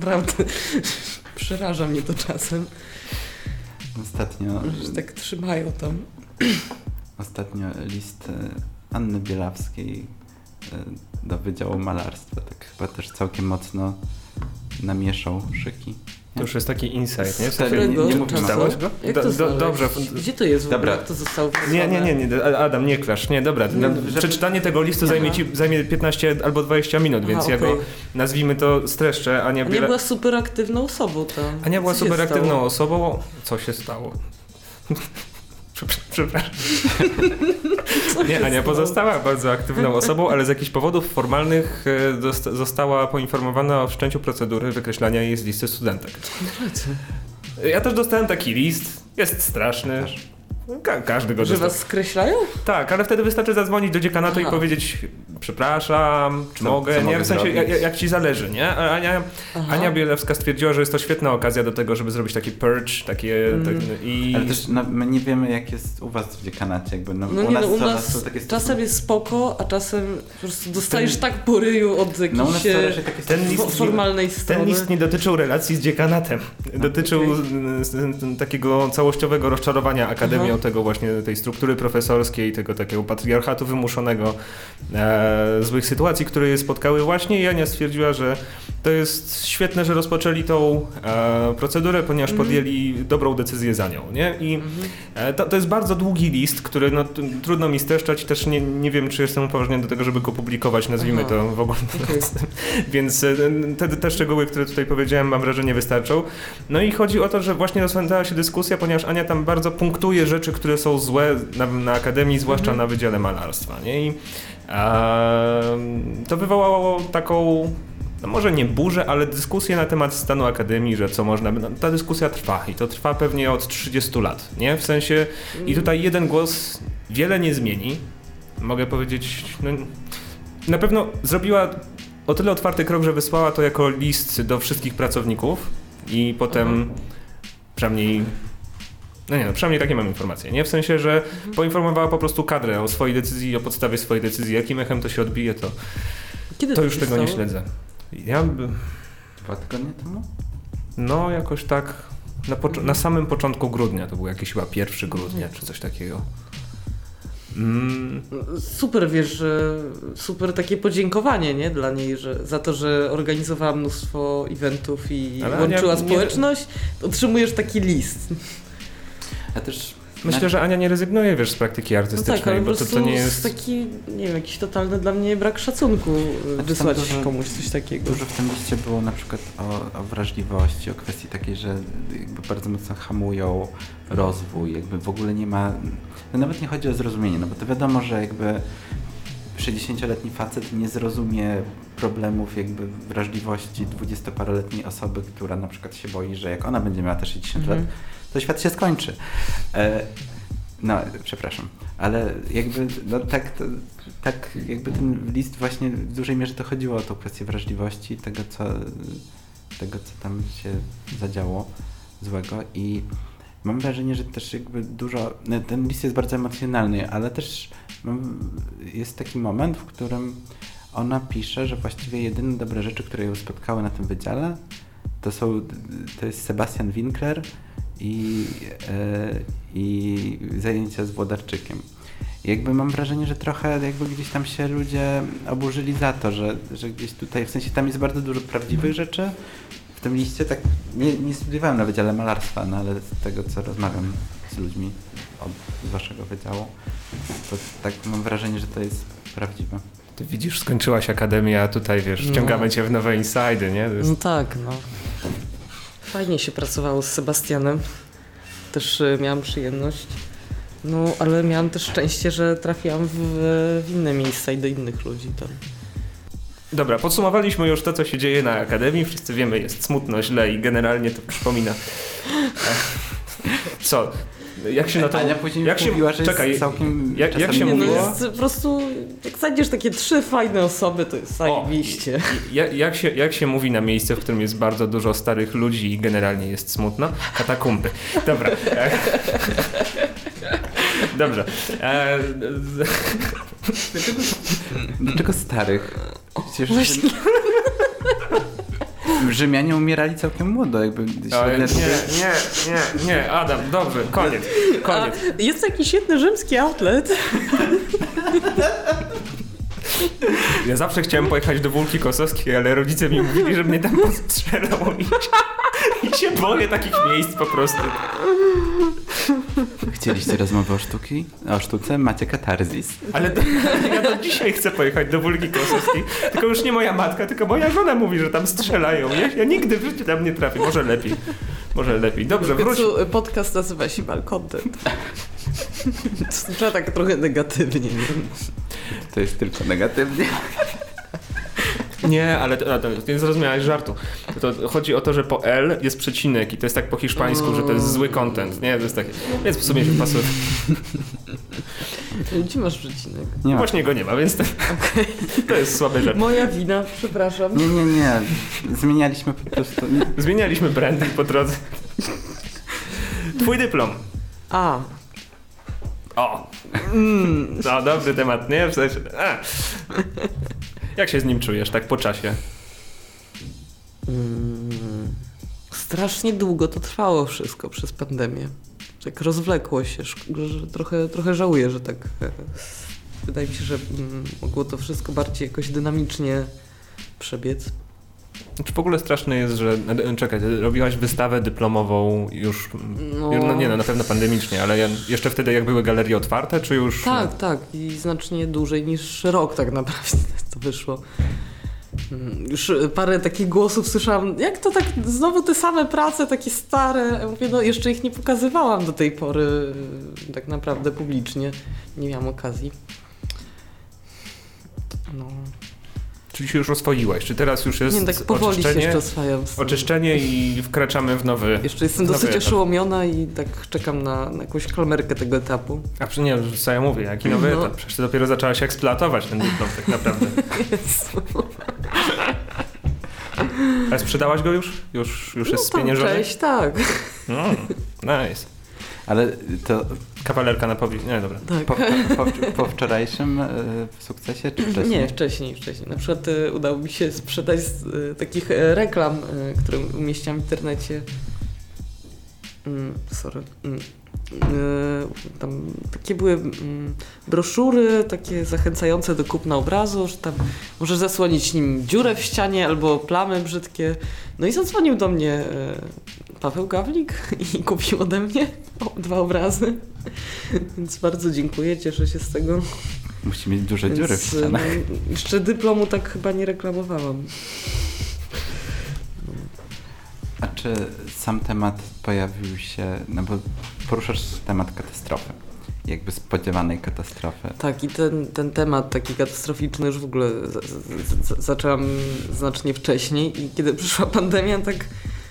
Prawda. Przeraża mnie to czasem, Ostatnio, że tak trzymają tam. ostatnio list e, Anny Bielawskiej e, do Wydziału Malarstwa tak chyba też całkiem mocno namieszał szyki. To już jest taki insight, nie? W sensie- nie, nie? Czytałeś go? Jak to do- dobrze. Gdzie to jest w ogóle? Dobra. Jak to zostało Nie, nie, nie, nie, Adam, nie klasz, nie, dobra. No, żeby- Przeczytanie tego listu zajmie ci zajmie 15 albo 20 minut, więc Aha, ja go, nazwijmy to, streszczę. Ania, Ania Biela... była super aktywną osobą tam. Ania była Co się super aktywną stało? osobą. Co się stało? Przepra- Przepraszam. Nie, Ania pozostała bardzo aktywną osobą, ale z jakichś powodów formalnych e, została poinformowana o wszczęciu procedury wykreślania jej z listy studentek. Ja też dostałem taki list. Jest straszny. Ka- każdy go Że was skreślają? Tak, ale wtedy wystarczy zadzwonić do dziekanatu Aha. i powiedzieć przepraszam, czy Co- mogę, co nie? mogę w sensie jak, jak ci zależy, nie? A Ania, Aha. Ania Bielewska stwierdziła, że jest to świetna okazja do tego, żeby zrobić taki purge, takie... Mm. Tak, i... Ale też no, my nie wiemy jak jest u was w dziekanacie, jakby no, No u nie, nas, no u to nas są takie czasem jest spoko, a czasem po prostu dostajesz Ten- tak po ryju od jakiejś No u nas to e, raczej takie ten list- fo- formalnej strony. Ten list nie dotyczył relacji z dziekanatem. Dotyczył s- takiego całościowego rozczarowania akademią, Tego właśnie tej struktury profesorskiej, tego takiego patriarchatu wymuszonego, e, złych sytuacji, które je spotkały właśnie i Ania stwierdziła, że to jest świetne, że rozpoczęli tą e, procedurę, ponieważ Mhm. podjęli dobrą decyzję za nią, nie? I Mhm. E, To, to jest bardzo długi list, który no, trudno mi streszczać, też nie, nie wiem, czy jestem upoważniony do tego, żeby go publikować, nazwijmy Aha. to w ogóle. Okej. Więc e, te, te szczegóły, które tutaj powiedziałem, mam wrażenie wystarczą. No i chodzi o to, że właśnie rozpętała się dyskusja, ponieważ Ania tam bardzo punktuje rzeczy, które są złe na, na Akademii, zwłaszcza Mhm. na Wydziale Malarstwa, nie? I to wywołało taką no może nie burzę, ale dyskusję na temat stanu Akademii, że co można. No, ta dyskusja trwa i to trwa pewnie od 30 lat, nie? W sensie... I tutaj jeden głos wiele nie zmieni. Mogę powiedzieć... No, na pewno zrobiła o tyle otwarty krok, że wysłała to jako list do wszystkich pracowników i potem Mhm. przynajmniej... No nie, no, przynajmniej takie mam informacje, nie? W sensie, że poinformowała po prostu kadrę o swojej decyzji i o podstawie swojej decyzji. Jakim echem to się odbije, to, Kiedy to już tego nie stało? śledzę. Ja by... Dwa tygodnie temu? No, jakoś tak na, pocz- na samym początku grudnia, to był jakiś chyba 1 grudnia czy coś takiego. Mm, Super, wiesz, że super takie podziękowanie, nie, dla niej, że za to, że organizowała mnóstwo eventów i Ale łączyła nie- społeczność, otrzymujesz taki list. A też myślę, że Ania nie rezygnuje, wiesz, z praktyki No artystycznej, tak, ale po bo to, to nie jest... taki, nie wiem, jakiś totalny dla mnie brak szacunku y, tam wysłać dużo- komuś coś takiego. Dużo w tym liście było na przykład o, o wrażliwości, o kwestii takiej, że jakby bardzo mocno hamują rozwój, jakby w ogóle nie ma, no nawet nie chodzi o zrozumienie, no bo to wiadomo, że jakby 60-letni facet nie zrozumie problemów jakby wrażliwości 20-paroletniej osoby, która na przykład się boi, że jak ona będzie miała te 60 Mhm. lat, to świat się skończy. E, no, przepraszam, ale jakby no tak, to, tak jakby ten list właśnie w dużej mierze to chodziło o tą kwestię wrażliwości, tego co, tego co tam się zadziało złego i mam wrażenie, że też jakby dużo, no, ten list jest bardzo emocjonalny, ale też jest taki moment, w którym ona pisze, że właściwie jedyne dobre rzeczy, które ją spotkały na tym wydziale, to są, to jest Sebastian Winkler i, e, i zajęcia z Włodarczykiem. jakby mam wrażenie, że trochę jakby gdzieś tam się ludzie oburzyli za to, że, że gdzieś tutaj, w sensie tam jest bardzo dużo prawdziwych rzeczy. W tym liście tak, nie, nie studiowałem na Wydziale Malarstwa, no ale z tego co rozmawiam z ludźmi od, z waszego wydziału, to tak mam wrażenie, że to jest prawdziwe. Ty widzisz, skończyłaś akademię, a tutaj wiesz, No. wciągamy cię w nowe insajdy, nie? Jest... No tak, no. Fajnie się pracowało z Sebastianem. Też y, miałam przyjemność. No, ale miałam też szczęście, że trafiłam w, w inne miejsca i do innych ludzi tam. Dobra, podsumowaliśmy już to, co się dzieje na Akademii. Wszyscy wiemy, jest smutno, źle i generalnie to przypomina. Co? Jak się na to... Ania później jak się- mówiła, że czekaj, jest całkiem jak- jak się Nie, no mówiło? jest po prostu, jak znajdziesz takie trzy fajne osoby, to jest zajebiście. Jak, jak, się, jak się mówi na miejsce, w którym jest bardzo dużo starych ludzi i generalnie jest smutno? Katakumby. Dobra. E, Dobrze. E, z- Dlaczego starych? Przecież Właśnie. Rzymianie umierali całkiem młodo, jakby nie, nie, nie, nie, Adam, dobrze, koniec, koniec. A, jest jakiś świetny rzymski outlet. Ja zawsze chciałem pojechać do Wólki Kosowskiej, ale rodzice mi mówili, że mnie tam postrzelą i, i się boję takich miejsc po prostu. Chcieliście rozmowy o sztuki? O sztuce? Macie katarzis. Ale to, ja do dzisiaj chcę pojechać do Wólki Kosowskiej, tylko już nie moja matka, tylko moja żona mówi, że tam strzelają. Ja, ja nigdy w życiu tam nie trafię. Może lepiej. Może lepiej. Dobrze, W wróć. podcast nazywa się Malcontent. To Trzeba tak trochę negatywnie. Nie? To jest tylko negatywnie. Nie, ale to, to nie zrozumiałeś żartu. To chodzi o to, że po L jest przecinek i to jest tak po hiszpańsku, że to jest zły content. Nie, to jest takie. Więc w sumie się pasuje. Gdzie masz przecinek? Nie ma. Właśnie go nie ma, więc to, to jest słaby żart. Moja wina, przepraszam. Nie, nie, nie. Zmienialiśmy po prostu. Nie. Zmienialiśmy branding po drodze. Twój dyplom. A, O! No, dobry temat, nie? W sensie, a. Jak się z nim czujesz, tak po czasie? Mm, strasznie długo to trwało wszystko przez pandemię. Tak rozwlekło się, że trochę, trochę żałuję, że tak. e, Wydaje mi się, że mm, mogło to wszystko bardziej jakoś dynamicznie przebiec. Czy w ogóle straszne jest, że. e, Czekaj, robiłaś wystawę dyplomową już. No. No nie, no na pewno pandemicznie, ale jeszcze wtedy, jak były galerie otwarte, czy już. Tak, tak. I znacznie dłużej niż rok tak naprawdę to wyszło. Mm, Już parę takich głosów słyszałam, jak to tak, znowu te same prace, takie stare. Ja Mówię, no jeszcze ich nie pokazywałam do tej pory y, tak naprawdę publicznie. Nie miałam okazji. No. Czyli się już oswoiłaś? Czy teraz już jest Nie, tak powoli się jeszcze oswajam. oczyszczenie i wkraczamy w nowy. Jeszcze jestem nowy dosyć etap. oszołomiona i tak czekam na, na jakąś kalmerkę tego etapu. A przy nie, co ja mówię, jaki nowy No. etap? Przecież ty dopiero zaczęłaś eksploatować ten dyplom tak naprawdę. Ale sprzedałaś go już? Już, już jest No spieniężony? cześć, tak. Mm, nice. Ale to Kawalerka na powi... Nie, dobra. tak. po, po, po wczorajszym e, sukcesie, czy wcześniej? Nie, wcześniej, wcześniej. Na przykład e, udało mi się sprzedać z e, takich reklam, które umieściłam w internecie. Mm, sorry. Mm, tam takie były mm, broszury, takie zachęcające do kupna obrazu, że tam możesz zasłonić nim dziurę w ścianie albo plamy brzydkie. No i zadzwonił do mnie e, Paweł Gawlik i kupił ode mnie dwa obrazy. Więc bardzo dziękuję, cieszę się z tego. Musi mieć duże dziury w Więc, ścianach. no, Jeszcze dyplomu tak chyba nie reklamowałam. A czy sam temat pojawił się, no bo poruszasz temat katastrofy, jakby spodziewanej katastrofy. Tak, i ten, ten temat taki katastroficzny już w ogóle z, z, z, zaczęłam znacznie wcześniej i kiedy przyszła pandemia, tak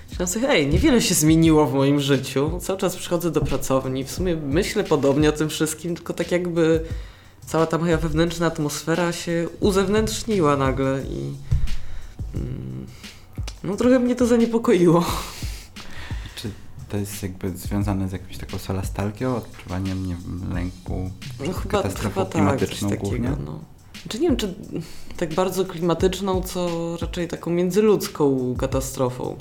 myślałam sobie, hej, niewiele się zmieniło w moim życiu. Cały czas przychodzę do pracowni, w sumie myślę podobnie o tym wszystkim, tylko tak jakby cała ta moja wewnętrzna atmosfera się uzewnętrzniła nagle i mm, no trochę mnie to zaniepokoiło. Czy to jest jakby związane z jakąś taką solastalgią, odczuwaniem nie wiem, lęku, No chyba, katastrofą chyba tak, takiego. No. Czy nie wiem, czy tak bardzo klimatyczną, co raczej taką międzyludzką katastrofą.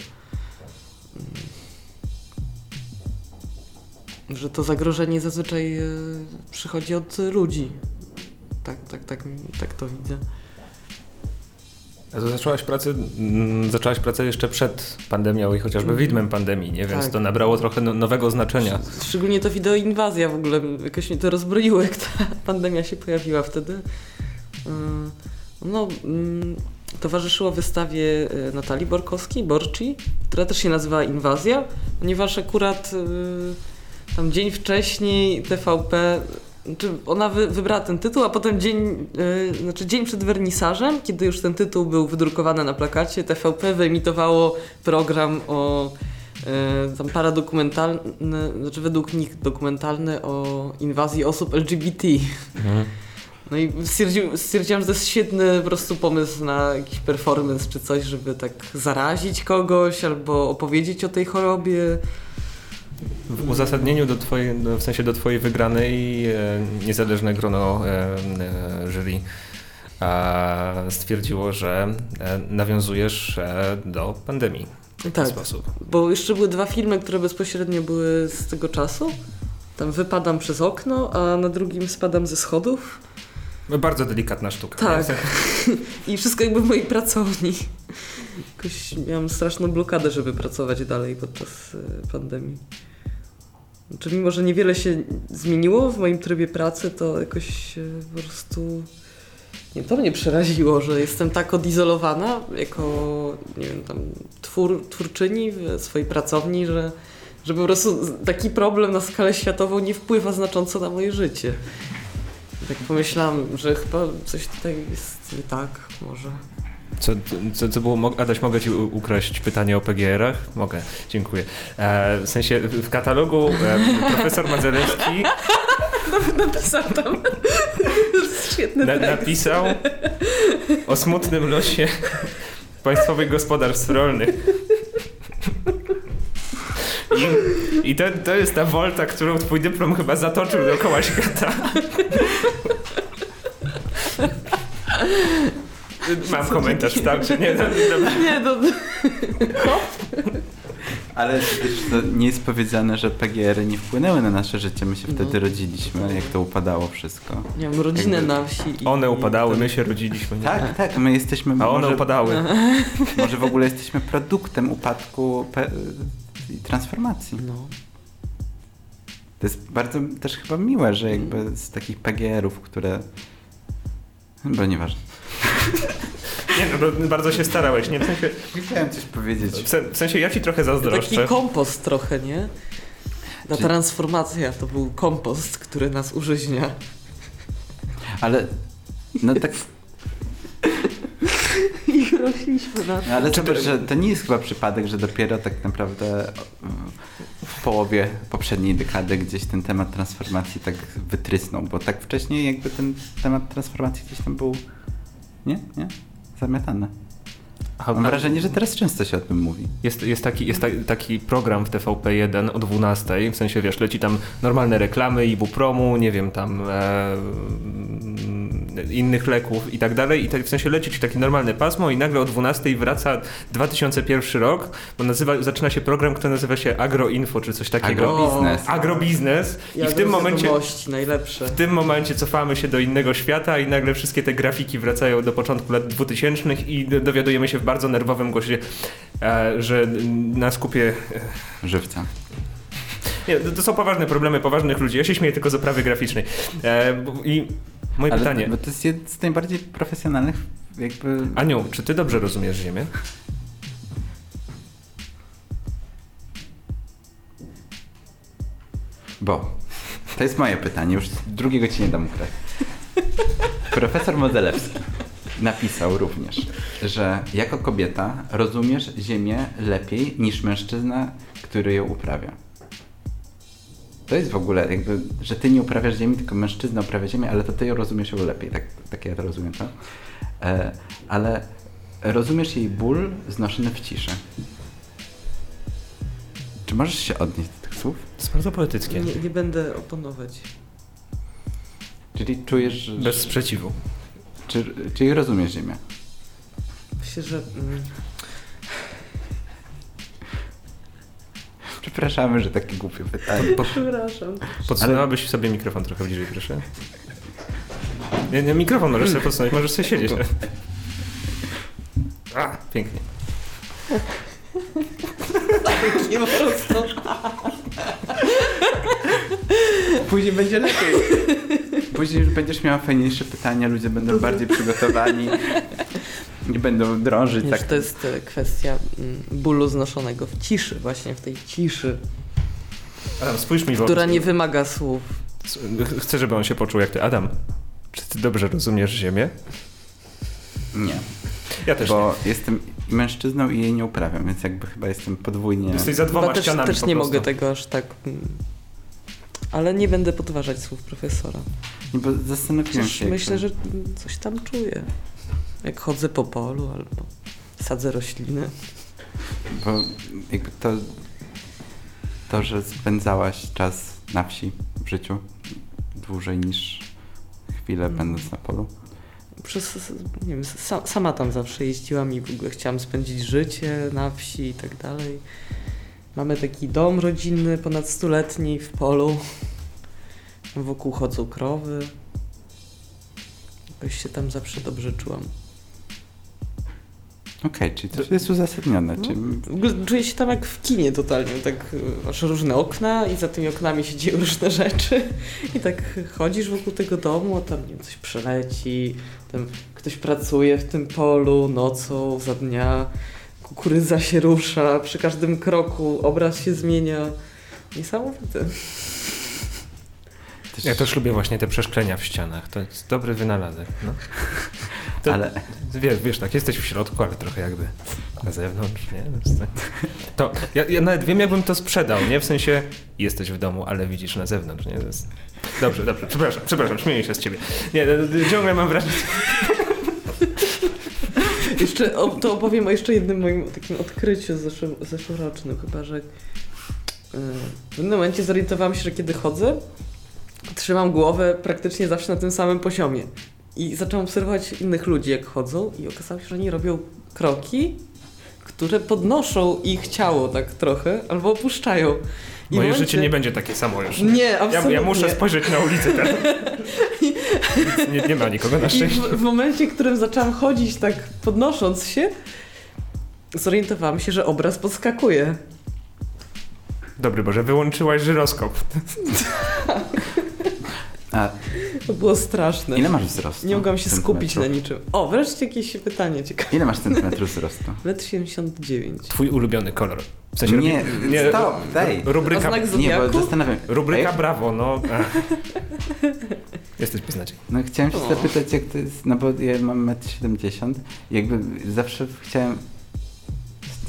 że to zagrożenie zazwyczaj e, przychodzi od ludzi. Tak, tak, tak, tak to widzę. Zaczęłaś pracę, mm, zaczęłaś pracę jeszcze przed pandemią i chociażby Mhm. widmem pandemii, nie? Więc Tak. to nabrało trochę no- nowego znaczenia. Szczególnie to wideo inwazja w ogóle jakoś mnie to rozbroiło, jak ta pandemia się pojawiła wtedy. Ym, No, ym, towarzyszyło wystawie y, Natalii Borkowskiej, Borci, która też się nazywała Inwazja, ponieważ akurat y, tam dzień wcześniej TVP, czy ona wy, wybrała ten tytuł, a potem dzień, y, znaczy dzień przed wernisażem, kiedy już ten tytuł był wydrukowany na plakacie, TVP wyemitowało program o e, tam paradokumentalny, znaczy według nich dokumentalny o inwazji osób LGBT. Mhm. No i stwierdził, stwierdziłam, że to jest świetny po prostu pomysł na jakiś performance czy coś, żeby tak zarazić kogoś albo opowiedzieć o tej chorobie. W uzasadnieniu do twojej, w sensie do twojej wygranej e, niezależne grono e, e, jury stwierdziło, że nawiązujesz do pandemii w ten Tak, sposób. bo jeszcze były dwa filmy, które bezpośrednio były z tego czasu. Tam wypadam przez okno, a na drugim spadam ze schodów. No, Bardzo delikatna sztuka. Tak. I wszystko jakby w mojej pracowni. Jakoś miałam straszną blokadę, żeby pracować dalej podczas pandemii. Znaczy, mimo, że niewiele się zmieniło w moim trybie pracy, to jakoś po prostu. Nie, to mnie przeraziło, że jestem tak odizolowana jako, nie wiem, tam twór, twórczyni w swojej pracowni, że, że po prostu taki problem na skalę światową nie wpływa znacząco na moje życie. Tak pomyślałam, że chyba coś tutaj jest nie tak, może. Co, co, co było? Adaś, mogę ci ukraść pytanie o PGR-ach? Mogę, dziękuję. E, w sensie w katalogu e, profesor Madzelewski Napisał tam. Świetny na, napisał o smutnym losie państwowych gospodarstw rolnych. I, i to, to jest ta wolta, którą twój dyplom chyba zatoczył dookoła świata. Mam komentarz, starczy, nie? No. Nie, no, Ale też to nie jest powiedziane, że PGR-y nie wpłynęły na nasze życie. My się No. wtedy rodziliśmy, jak to upadało wszystko. miałam rodzinę Jakby- na wsi. i- One upadały, tam- my się rodziliśmy. Nie? Tak, tak, my jesteśmy, A one może, upadały. może w ogóle jesteśmy produktem upadku pe- i transformacji. No. To jest bardzo też chyba miłe, że jakby z takich PGR-ów, które... Chyba nieważne. Nie, no, bo bardzo się starałeś, nie? W sensie, Chciałem coś powiedzieć. w sen- w sensie ja ci trochę Taki zazdroszczę. kompost trochę, nie? Ta transformacja to był kompost, który nas użyźnia. Ale no tak, I rośliśmy na no ale zobacz, to- że to nie jest chyba przypadek, że dopiero tak naprawdę mm, w połowie poprzedniej dekady gdzieś ten temat transformacji tak wytrysnął, bo tak wcześniej jakby ten temat transformacji gdzieś tam był, nie? Nie? Zamiatany. Aha, Mam a- wrażenie, że teraz często się o tym mówi. Jest, jest, taki, jest ta, taki program w TVP1 o 12, w sensie wiesz, leci tam normalne reklamy ibupromu, nie wiem, tam e, innych leków i tak dalej i tak, w sensie leci ci takie normalne pasmo i nagle o 12 wraca 2001 rok, bo nazywa, zaczyna się program, który nazywa się Agroinfo czy coś takiego. Agrobiznes. Agrobiznes i w tym momencie najlepsze. w tym momencie cofamy się do innego świata i nagle wszystkie te grafiki wracają do początku lat 2000 i do- dowiadujemy się w bardzo nerwowym głosie, e, że na skupie... Żywca. Nie, to są poważne problemy poważnych ludzi. Ja się śmieję tylko z oprawy graficznej. E, I moje Ale pytanie. bo to jest jeden z najbardziej profesjonalnych jakby... Aniu, czy ty dobrze rozumiesz Ziemię? Bo to jest moje pytanie, już drugiego ci nie dam ukraść. Profesor Modelewski napisał również, że jako kobieta rozumiesz Ziemię lepiej niż mężczyzna, który ją uprawia. To jest w ogóle jakby, że ty nie uprawiasz ziemi, tylko mężczyzna uprawia ziemię, ale to ty ją rozumiesz ją lepiej, tak, tak ja to rozumiem, tak? E, ale rozumiesz jej ból znoszony w ciszy. Czy możesz się odnieść do tych słów? To jest bardzo poetyckie. Nie, nie będę oponować. Czyli czujesz, że... Bez sprzeciwu. Czy, czyli rozumiesz Ziemię? Myślę, że mm, Przepraszamy, że takie głupie pytanie. Przepraszam. Podsunęłabyś sobie mikrofon trochę bliżej, proszę. Nie, nie, mikrofon możesz sobie podsunąć, możesz sobie siedzieć. A, pięknie. Nie po prostu. Później będzie lepiej. Później już będziesz miała fajniejsze pytania, ludzie będą bardziej przygotowani. Nie będą drążyć Wiesz, tak. to jest e, kwestia mm, bólu znoszonego w ciszy, właśnie w tej ciszy, Adam, spójrz mi w która nie wymaga słów. Chcę, żeby on się poczuł jak ty. Adam, czy ty dobrze rozumiesz Ziemię? Nie, Ja też bo jestem mężczyzną i jej nie uprawiam, więc jakby chyba jestem podwójnie... nie. Jesteś za dwoma Chyba też, ścianami też po nie prostu. mogę tego aż tak... Ale nie będę podważać słów profesora. Nie, bo zastanowiłem się. myślę, że coś tam czuję. Jak chodzę po polu albo sadzę rośliny. Bo jakby to, to, że spędzałaś czas na wsi w życiu dłużej niż chwilę Mm. będąc na polu. Przez, nie wiem, sa, sama tam zawsze jeździłam i w ogóle chciałam spędzić życie na wsi i tak dalej. Mamy taki dom rodzinny, ponad stuletni w polu. Wokół chodzą krowy. Jakoś się tam zawsze dobrze czułam. Okej, czyli to jest uzasadnione. Czyli W ogóle czuję się tam jak w kinie totalnie, tak masz różne okna i za tymi oknami się dzieją różne rzeczy i tak chodzisz wokół tego domu, a tam nie wiem, coś przeleci, tam ktoś pracuje w tym polu nocą, za dnia, kukurydza się rusza, przy każdym kroku obraz się zmienia. Niesamowite. Ja też lubię właśnie te przeszklenia w ścianach. To jest dobry wynalazek. No. To, Ale Wiesz, wiesz, tak, jesteś w środku, ale trochę jakby na zewnątrz, nie? To jest tak- To ja, ja nawet wiem, jakbym to sprzedał, nie? W sensie jesteś w domu, ale widzisz na zewnątrz, nie? Jest... Dobrze, dobrze, przepraszam, przepraszam, śmieję się z ciebie. Nie, no, ciągle mam wrażenie... Jeszcze o, to opowiem o jeszcze jednym moim takim odkryciu zeszł, zeszłorocznym, chyba że yy, w pewnym momencie zorientowałam się, że kiedy chodzę, trzymam głowę praktycznie zawsze na tym samym poziomie. I zaczęłam obserwować innych ludzi, jak chodzą, i okazało się, że oni robią kroki, które podnoszą ich ciało tak trochę, albo opuszczają. Moje momencie- życie nie będzie takie samo już. Nie, Ja, absolutnie. ja muszę spojrzeć na ulicę teraz. Nie, nie ma nikogo na I szczęście. w, w momencie, w którym zaczęłam chodzić tak podnosząc się, zorientowałam się, że obraz podskakuje. Dobry Boże, wyłączyłaś żyroskop. a To było straszne. ile masz wzrostu? Nie mogłam się skupić na niczym. O, wreszcie jakieś pytanie ciekawe. Ile masz centymetrów wzrostu? Metr 79. Twój ulubiony kolor. W sensie Nie, robi- stop, daj. Rubryka, znak Nie, bo zastanawiam rubryka jak- brawo, no. Jesteś beznadziejny. No chciałem się O. zapytać, jak to jest, no bo ja mam 1,70 m i jakby zawsze chciałem...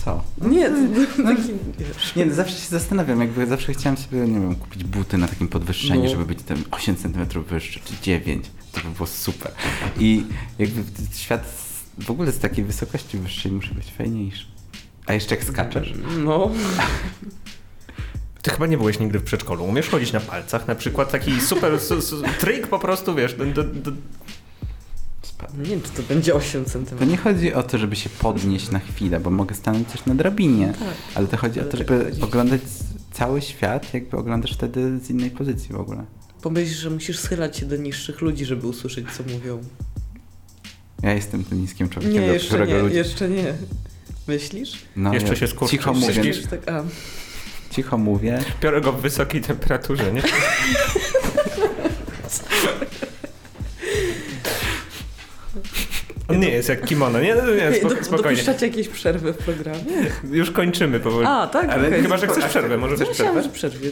Co? Nie, to taki, wiesz. Nie, no zawsze się zastanawiam, jakby zawsze chciałem sobie, nie wiem, kupić buty na takim podwyższeniu, No. żeby być tam 8 cm wyższy, czy 9. To by było super. I jakby świat w ogóle z takiej wysokości wyższej musi być fajniejszy. A jeszcze jak skaczesz? No, Ty chyba nie byłeś nigdy w przedszkolu. Umiesz chodzić na palcach? Na przykład taki super su, su, trik po prostu, wiesz, do, do, do, Spadł. nie wiem, czy to będzie 8 cm. To nie chodzi o to, żeby się podnieść na chwilę, bo mogę stanąć też na drabinie, Tak. ale to chodzi Ale o to, tak żeby oglądać cały świat, jakby oglądasz wtedy z innej pozycji w ogóle. Pomyśl, że musisz schylać się do niższych ludzi, żeby usłyszeć, co mówią. Ja jestem tym niskim człowiekiem, Nie, do jeszcze którego nie, ludzie... jeszcze nie. Myślisz? No, Jeszcze ja się skurczysz. cicho Myślisz? mówię, Myślisz tak, a, cicho mówię. biorę go w wysokiej temperaturze, nie? On nie jest jak kimono, nie, nie, nie spoko, spokojnie. dopuszczacie jakieś przerwy w programie? Już kończymy powoli. A, tak? Ale okej. Chyba, że chcesz przerwę, może być Myślałam, przerwę? że przerwie.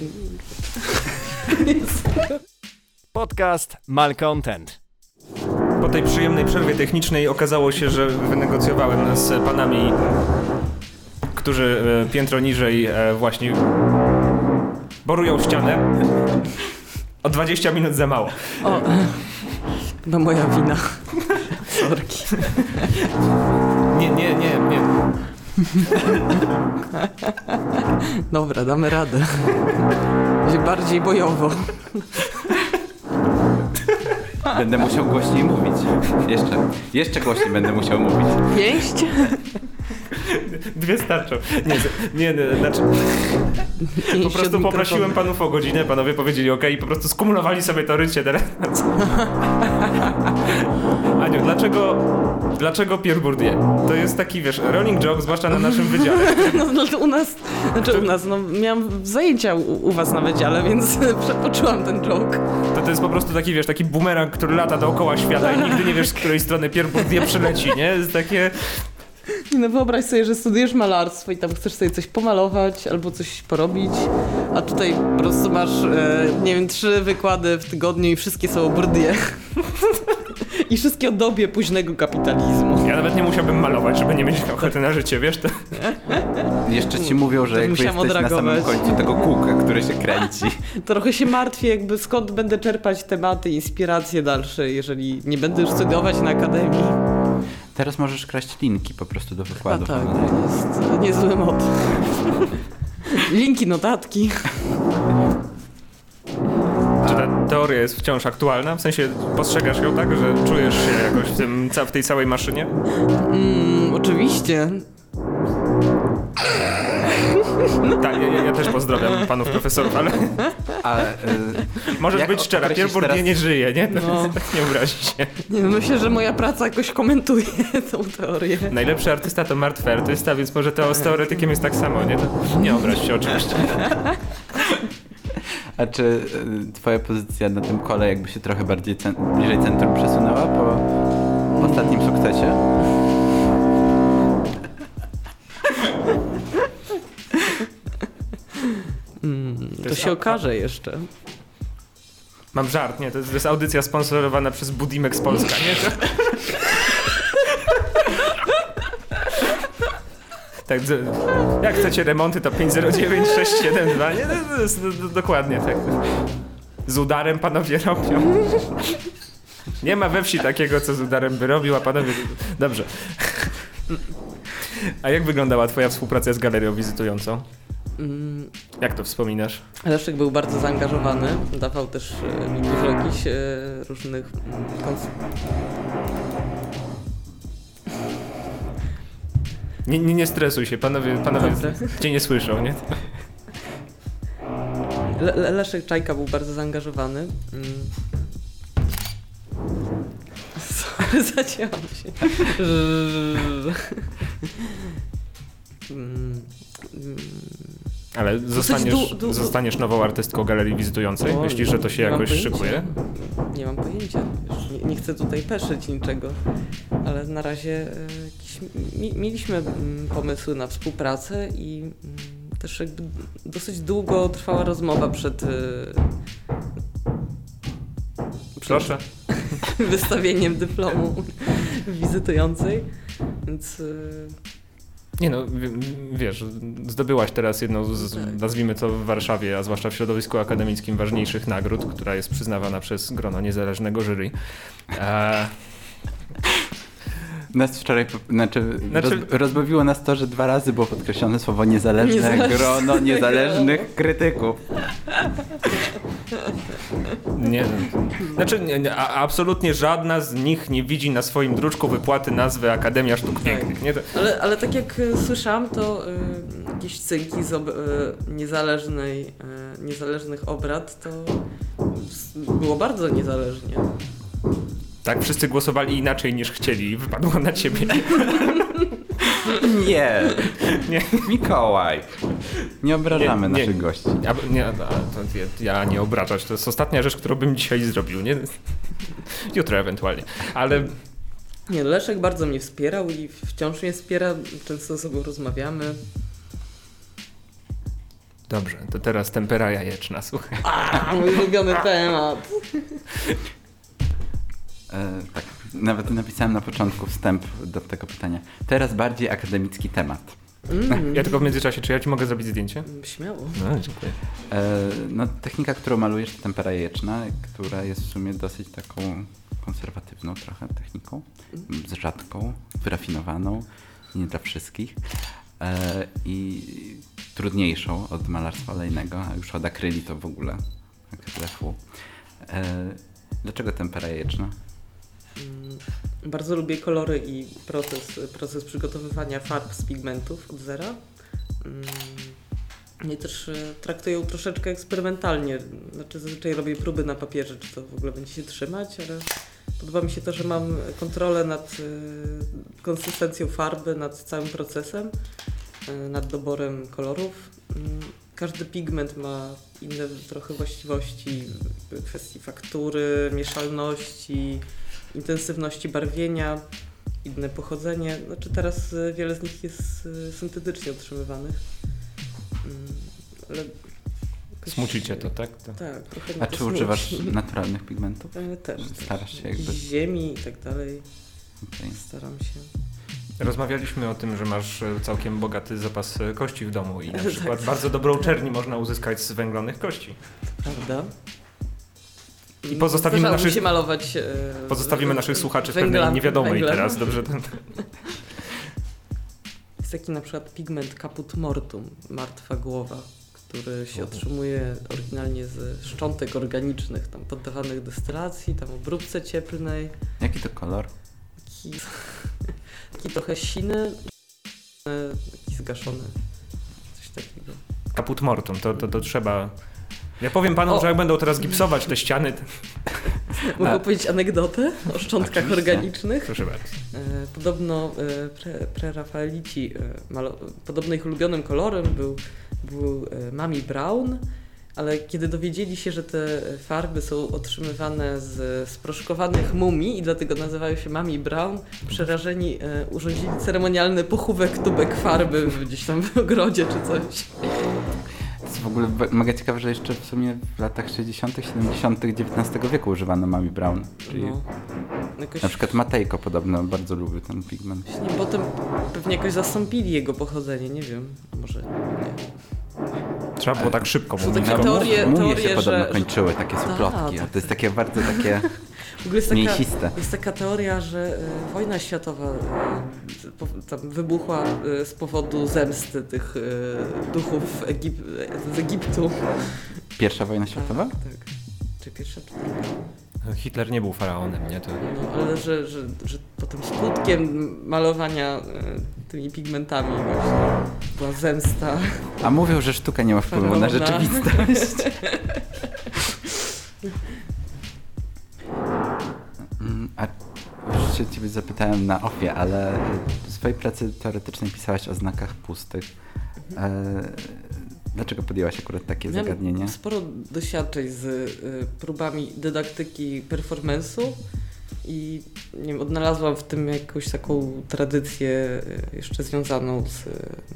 Podcast Malcontent. Po tej przyjemnej przerwie technicznej okazało się, że wynegocjowałem z panami, którzy e, piętro niżej e, właśnie borują ścianę. O 20 minut za mało. O, chyba moja wina. Sorki. Nie, nie, nie, nie. Dobra, damy radę. Będzie bardziej bojowo. Będę musiał głośniej mówić. Jeszcze, jeszcze głośniej będę musiał mówić. Pięść? Dwie starczą. Nie, nie, nie znaczy... Po prostu poprosiłem panów o godzinę, panowie powiedzieli ok i po prostu skumulowali sobie to rycie teraz. Aniu, dlaczego, dlaczego Pierre Bourdieu? To jest taki, wiesz, rolling joke, zwłaszcza na naszym wydziale. No, no to u nas, znaczy u nas, no miałam zajęcia u, u was na wydziale, więc przepoczułam ten joke. To, to jest po prostu taki, wiesz, taki bumerang, który lata dookoła świata i nigdy nie wiesz, z której strony Pierre Bourdieu przyleci, nie? Jest takie... No wyobraź sobie, że studujesz malarstwo i tam chcesz sobie coś pomalować albo coś porobić, a tutaj po prostu masz, e, nie wiem, trzy wykłady w tygodniu i wszystkie są o Bourdieu. I wszystkie o dobie późnego kapitalizmu. Ja nawet nie musiałbym malować, żeby nie mieć ochoty na życie, wiesz? To... Jeszcze ci mówią, że To jakby musiałam jesteś na samym końcu tego kółka, które się kręci. Trochę się martwię, jakby skąd będę czerpać tematy, inspiracje dalsze, jeżeli nie będę już studiować na akademii. Teraz możesz kraść linki po prostu do A wykładów. tak, online. to jest niezły motyw. Linki, notatki. Czy ta teoria jest wciąż aktualna? W sensie postrzegasz ją tak, że czujesz się jakoś w, tym, ca- w tej całej maszynie? Mm, oczywiście. Tak, ja, ja- też pozdrawiam panów profesorów, ale A, y, możesz być szczera, Bourdieu teraz- nie żyje, nie? No. nie obrazi się. Nie, wiem, myślę, że moja praca jakoś komentuje tą teorię. Najlepszy artysta to martwy artysta, więc może to z teoretykiem jest tak samo, nie? To nie obraź się oczywiście. a czy y, twoja pozycja na tym kole jakby się trochę bardziej cen- bliżej centrum przesunęła po ostatnim sukcesie? To jest się a- okaże jeszcze. Mam żart, nie? To jest, to jest audycja sponsorowana przez Budimek z Polska, nie? To... Tak, jak chcecie remonty, to 509 672, nie? To jest do- dokładnie tak. Z udarem panowie robią. Nie ma we wsi takiego, co z udarem by robił, a panowie... Dobrze. A jak wyglądała twoja współpraca z galerią wizytującą? Mm, Jak to wspominasz? Leszek był bardzo zaangażowany. Dawał też e, mi dużo jakichś e, różnych mm, kons- Nie, nie, nie stresuj się, panowie, panowie cię nie słyszą, nie? Le- Le- Leszek Czajka był bardzo zaangażowany. Mm. Sorry, zacięłam się. Mm, mm. Ale zostaniesz, du- du- zostaniesz nową artystką galerii wizytującej? O, Myślisz, że to się jakoś szykuje? Nie mam pojęcia. Nie, nie chcę tutaj peszyć niczego, ale na razie e, jakieś, mi, mieliśmy mm, pomysły na współpracę i mm, też jakby dosyć długo trwała rozmowa przed, e, przed Proszę. wystawieniem dyplomu wizytującej, więc e, Nie no, wiesz, zdobyłaś teraz jedną z, Tak. nazwijmy to w Warszawie, a zwłaszcza w środowisku akademickim, ważniejszych nagród, która jest przyznawana przez grono niezależnego jury. E, Nas wczoraj, znaczy, Znaczy- Roz, rozbawiło nas to, że dwa razy było podkreślone słowo niezależne Niezależne grono niezależnych grono. krytyków. nie, znaczy, nie, nie, a, absolutnie żadna z nich nie widzi na swoim druczku wypłaty nazwy Akademia Sztuk Pięknych. Nie? To, Ale, ale tak jak e, słyszałam, to y, jakieś cynki z ob, y, niezależnej, y, niezależnych obrad to było bardzo niezależnie. Tak, wszyscy głosowali inaczej niż chcieli i wypadło na ciebie. Nie, Nie. Mikołaj. Nie obrażamy Nie, nie. naszych gości. Ja, nie, ja, ja nie obrażać, to jest ostatnia rzecz, którą bym dzisiaj zrobił, nie? Jutro ewentualnie, ale Nie, Leszek bardzo mnie wspierał i wciąż mnie wspiera, często ze sobą rozmawiamy. dobrze, to teraz tempera jajeczna, słuchaj. A, mój ulubiony temat. E, tak, nawet napisałem na początku wstęp do tego pytania. Teraz bardziej akademicki temat. Mm, Ja tylko w międzyczasie, czy ja ci mogę zrobić zdjęcie? Śmiało. No, dziękuję. E, no, technika, którą malujesz, to tempera jajeczna, która jest w sumie dosyć taką konserwatywną trochę techniką, m, z rzadką, wyrafinowaną, nie dla wszystkich e, i trudniejszą od malarstwa olejnego, a już od akryli to w ogóle akrylefu. E, dlaczego tempera jajeczna? Mm, Bardzo lubię kolory i proces, proces przygotowywania farb z pigmentów od zera. Mm, I też e, traktuję troszeczkę eksperymentalnie. Znaczy zazwyczaj robię próby na papierze, czy to w ogóle będzie się trzymać, ale podoba mi się to, że mam kontrolę nad e, konsystencją farby, nad całym procesem, e, nad doborem kolorów. Mm, każdy pigment ma inne trochę właściwości w kwestii faktury, mieszalności, intensywności barwienia, inne pochodzenie. Znaczy teraz y, wiele z nich jest y, syntetycznie otrzymywanych. Mm, ale jakoś- Smucicie to, tak? To. Tak, trochę A czy smuci. używasz naturalnych pigmentów? E, Też. Starasz się jakby... ziemi i tak dalej. Okej. Staram się. Rozmawialiśmy o tym, że masz e, całkiem bogaty zapas e, kości w domu i na Tak. przykład bardzo dobrą czerni można uzyskać z węglonych kości. Prawda? I pozostawimy naszych- się malować. e, Pozostawimy naszych słuchaczy w pewnej niewiadomej węglem. teraz, dobrze? Jest taki na przykład pigment caput mortum, martwa głowa, który się otrzymuje oryginalnie ze szczątek organicznych, tam poddawanych destylacji, tam obróbce cieplnej. Jaki to kolor? Taki, taki trochę siny, e, taki zgaszony. Coś takiego. Kaput mortum, to, to, to trzeba... Ja powiem panom, O. że jak będą teraz gipsować te ściany. Mogę A- powiedzieć anegdotę o szczątkach Oczywiście. organicznych? proszę bardzo. E, Podobno e, pre, prerafaelici, e, malo- podobno ich ulubionym kolorem był, był Mami Brown, ale kiedy dowiedzieli się, że te farby są otrzymywane z sproszkowanych mumii i dlatego nazywają się Mami Brown, przerażeni e, urządzili ceremonialny pochówek tubek farby gdzieś tam w ogrodzie czy coś. W ogóle mega ciekawe, że jeszcze w sumie w latach 60., 70. XIX wieku używano Mami Brown. Czyli No. Jakoś, na przykład Matejko podobno bardzo lubił ten pigment. właśnie Potem pewnie jakoś zastąpili jego pochodzenie, nie wiem, może nie. Trzeba było tak szybko Są mówić. takie No, teorie- mumie teorie, się podobno że- kończyły, takie Tak, suplotki, a tak, to jest tak. takie bardzo takie W ogóle jest taka, mięsiste. jest taka teoria, że e, wojna światowa po, tam wybuchła e, z powodu zemsty tych e, duchów Egip z Egiptu. Pierwsza wojna światowa? Tak, tak. Czy pierwsza, czy druga? Hitler nie był faraonem, nie? To... No, ale że, że, że potem skutkiem malowania e, tymi pigmentami właśnie była zemsta. A mówią, że sztuka nie ma wpływu na Faraona. rzeczywistość. Mm, A już się ciebie zapytałem na ofie, ale w swojej pracy teoretycznej pisałaś o znakach pustych. E, dlaczego podjęłaś akurat takie Miałem zagadnienie? sporo doświadczeń z y, próbami dydaktyki performance'u i nie wiem, odnalazłam w tym jakąś taką tradycję y, jeszcze związaną z, y,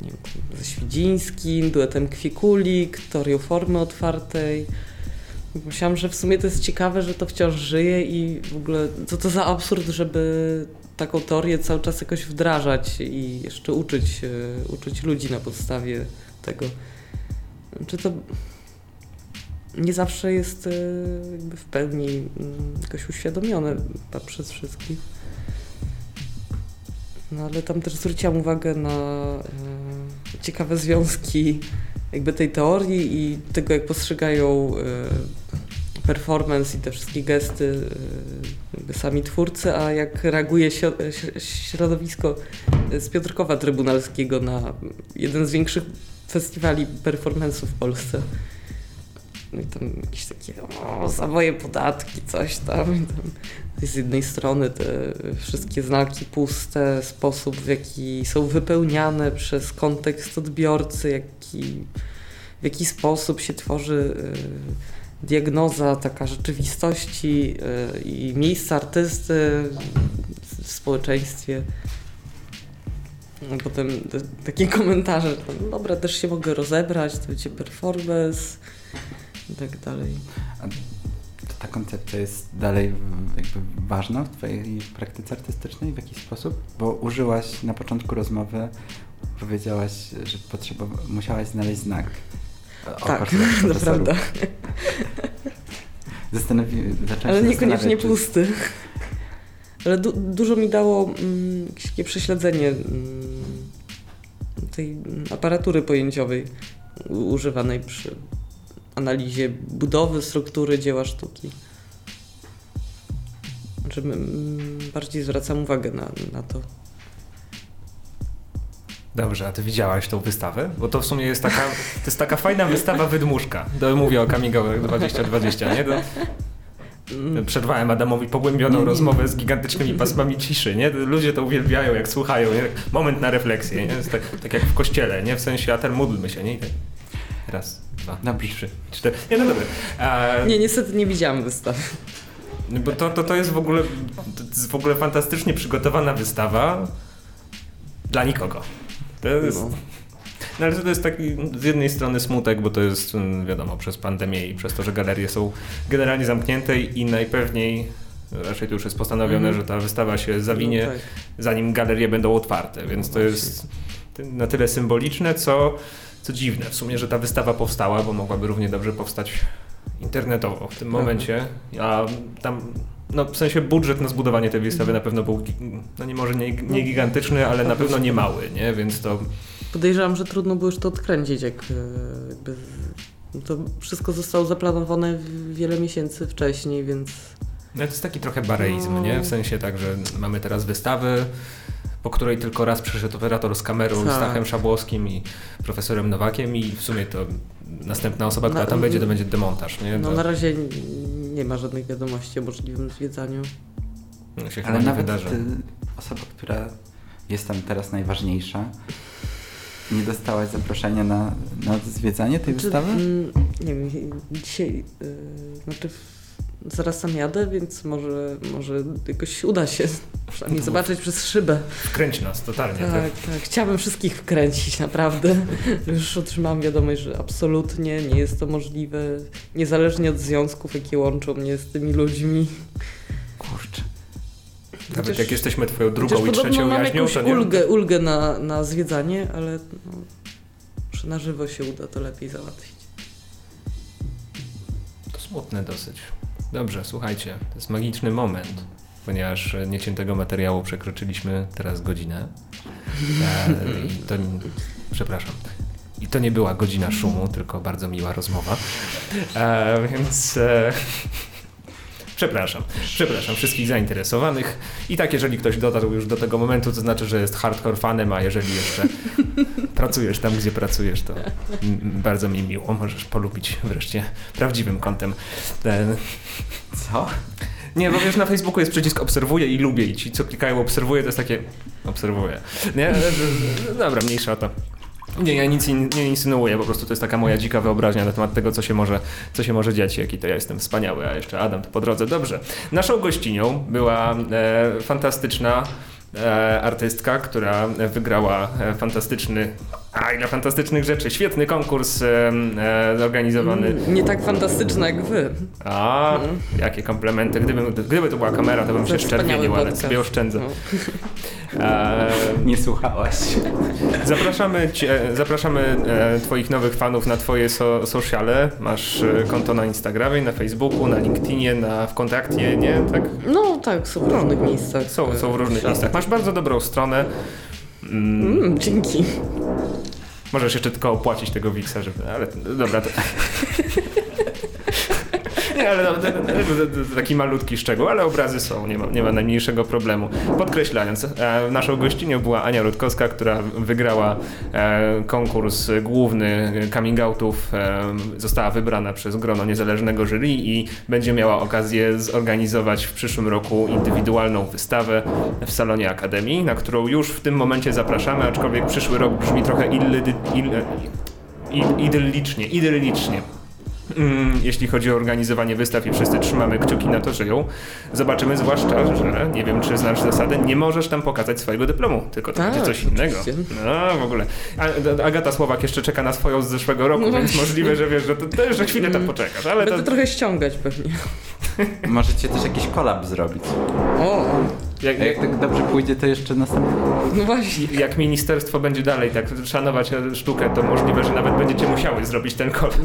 nie wiem, ze Świdzińskim, duetem Kwikulik, teorią formy otwartej. Myślałam, że w sumie to jest ciekawe, że to wciąż żyje i w ogóle co to za absurd, żeby taką teorię cały czas jakoś wdrażać i jeszcze uczyć, y, uczyć ludzi na podstawie tego. Czy to nie zawsze jest e, w pełni mm, jakoś uświadomione przez wszystkich. No ale tam też zwróciłam uwagę na e, ciekawe związki jakby tej teorii i tego, jak postrzegają e, performance i te wszystkie gesty sami twórcy, a jak reaguje środowisko z Piotrkowa Trybunalskiego na jeden z większych festiwali performance'u w Polsce. No i tam jakieś takie, o, za moje podatki, coś tam. I tam z jednej strony te wszystkie znaki puste, sposób w jaki są wypełniane przez kontekst odbiorcy, jaki, w jaki sposób się tworzy y, diagnoza taka rzeczywistości y, i miejsca artysty w- społeczeństwie. No, Potem te, takie komentarze, tam, no dobra, też się mogę rozebrać, to będzie performance i tak dalej. Czy ta koncepcja jest dalej jakby ważna w twojej praktyce artystycznej w jakiś sposób? Bo użyłaś na początku rozmowy, powiedziałaś, że potrzeba, musiałaś znaleźć znak. O, tak, to profesorów. prawda. Zastanowi... Ale niekoniecznie czy- pusty. Ale du dużo mi dało mm, takie prześledzenie mm, tej mm, aparatury pojęciowej używanej przy analizie budowy, struktury dzieła sztuki. Znaczy, mm, bardziej zwracam uwagę na, na to. Dobrze, a ty widziałaś tą wystawę? Bo to w sumie jest taka, to jest taka fajna wystawa wydmuszka. Mówię o Kamigowych 2020, nie? To przerwałem Adamowi pogłębioną rozmowę z gigantycznymi pasmami ciszy, nie? Ludzie to uwielbiają, jak słuchają, nie? Moment na refleksję, nie? Tak, tak jak w kościele, nie? W sensie, a ten módlmy się, nie? I tak raz, dwa, Dobrze. trzy, cztery. Nie, no dobra. A, Nie, niestety nie widziałam wystawy. bo to, to, to jest w ogóle jest w ogóle fantastycznie przygotowana wystawa dla nikogo. To jest, No. No ale to jest taki z jednej strony smutek, bo to jest mm, wiadomo przez pandemię i przez to, że galerie są generalnie zamknięte i najpewniej raczej to już jest postanowione, Mhm. że ta wystawa się zawinie No tak. zanim galerie będą otwarte, więc to jest na tyle symboliczne, co, co dziwne w sumie, że ta wystawa powstała, bo mogłaby równie dobrze powstać internetowo w tym Mhm. momencie, a tam no, w sensie budżet na zbudowanie tej wystawy na pewno był, no nie może nie, nie gigantyczny, ale na pewno nie mały, nie? Więc to Podejrzewam, że trudno było już to odkręcić, jak e, jakby no to wszystko zostało zaplanowane wiele miesięcy wcześniej, więc No to jest taki trochę bareizm, No. nie? W sensie tak, że mamy teraz wystawę, po której tylko raz przyszedł operator z kamerą, Tak. Stachem Szabłowskim i profesorem Nowakiem i w sumie to następna osoba, która Na- tam będzie, to będzie demontaż, nie? no To na razie nie ma żadnych wiadomości o możliwym zwiedzaniu. no, się chyba Ale nie nawet wydarzy. ty, osoba, która jest tam teraz najważniejsza, nie dostałaś zaproszenia na, na zwiedzanie tej Czy, wystawy? mm, nie wiem, dzisiaj, yy, znaczy zaraz tam jadę, więc może, może jakoś uda się przynajmniej zobaczyć przez szybę. Wkręć nas totalnie. Tak, tak. Chciałabym wszystkich wkręcić, naprawdę. Już otrzymałam wiadomość, że absolutnie nie jest to możliwe, niezależnie od związków, jakie łączą mnie z tymi ludźmi. Kurczę. Nawet Chociaż- jak jesteśmy twoją drugą i trzecią mam jaźnią, to nie... ulgę, ulgę na, na zwiedzanie, ale no, może na żywo się uda to lepiej załatwić. To smutne dosyć. Dobrze, słuchajcie, to jest magiczny moment, ponieważ nieciętego materiału przekroczyliśmy teraz godzinę. E, i to, przepraszam. I to nie była godzina szumu, tylko bardzo miła rozmowa. E, więc e, przepraszam. Przepraszam wszystkich zainteresowanych. I tak, jeżeli ktoś dotarł już do tego momentu, to znaczy, że jest hardcore fanem, a jeżeli jeszcze pracujesz tam, gdzie pracujesz, to bardzo mi miło. Możesz polubić wreszcie prawdziwym kątem. Ten... Co? Nie, bo wiesz, na Facebooku jest przycisk obserwuję i lubię i ci, co klikają obserwuję, to jest takie obserwuję. Nie? Dobra, mniejsza o to. Nie, ja nic in, nie insynuuję, po prostu to jest taka moja dzika wyobraźnia na temat tego, co się może, co się może dziać, jaki to ja jestem wspaniały, a jeszcze Adam to po drodze. Dobrze. Naszą gościnią była e, fantastyczna e, artystka, która wygrała e, fantastyczny, a ile fantastycznych rzeczy, świetny konkurs e, e, zorganizowany. Mm, Nie tak fantastyczna jak wy. A, jakie komplementy. Gdyby, gdyby to była kamera, to bym To się wspaniały szczerwienił, ale sobie oszczędzę. No. E, Nie słuchałaś. zapraszamy cię, zapraszamy e, twoich nowych fanów na twoje so, sociale. Masz e, konto na Instagramie, na Facebooku, na LinkedInie, na w kontakcie, nie? Tak? no tak, są w różnych miejscach. Są, są w różnych miejscach. Masz bardzo dobrą stronę. Mm, Mm, dzięki. Możesz jeszcze tylko opłacić tego Wixa, żeby... Ale dobra, to... Nie, ale no, taki malutki szczegół, ale obrazy są, nie ma, nie ma najmniejszego problemu. Podkreślając, e, naszą gościnią była Ania Rutkowska, która wygrała e, konkurs główny coming outów, e, została wybrana przez grono niezależnego jury i będzie miała okazję zorganizować w przyszłym roku indywidualną wystawę w salonie Akademii, na którą już w tym momencie zapraszamy, aczkolwiek przyszły rok brzmi trochę illy, idyllicznie, idyllicznie. Mm, Jeśli chodzi o organizowanie wystaw i wszyscy trzymamy kciuki na to, że ją zobaczymy, zwłaszcza, że nie wiem, czy znasz zasadę, nie możesz tam pokazać swojego dyplomu, tylko to Tak, będzie coś innego. No, w ogóle. A, Agata Słowak jeszcze czeka na swoją z zeszłego roku, No więc właśnie. możliwe, że wiesz, że to, to że chwilę tam poczekasz, ale to... Będę trochę ściągać pewnie. Możecie też jakiś kolab zrobić. O, Jak, A jak, jak tak dobrze pójdzie, to jeszcze następny. no właśnie. jak ministerstwo będzie dalej tak szanować e, sztukę, to możliwe, że nawet będziecie musiały zrobić ten kod.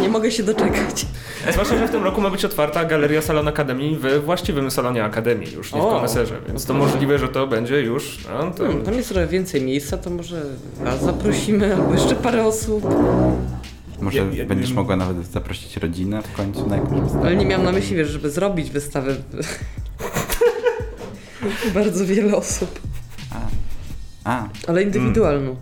Nie mogę się doczekać. Zwłaszcza, że w tym roku ma być otwarta galeria Salon Akademii we właściwym salonie Akademii, już nie w koneserze, więc to możliwe, że to będzie już. No, to... Hmm, tam jest trochę więcej miejsca, to może was zaprosimy, albo jeszcze parę osób. Może Ja- ja- będziesz mogła nawet zaprosić rodzinę w końcu na jakąś wystawę. Ale nie miałam na myśli, wiesz, żeby zrobić wystawę. Bardzo wiele osób, A, a ale indywidualną.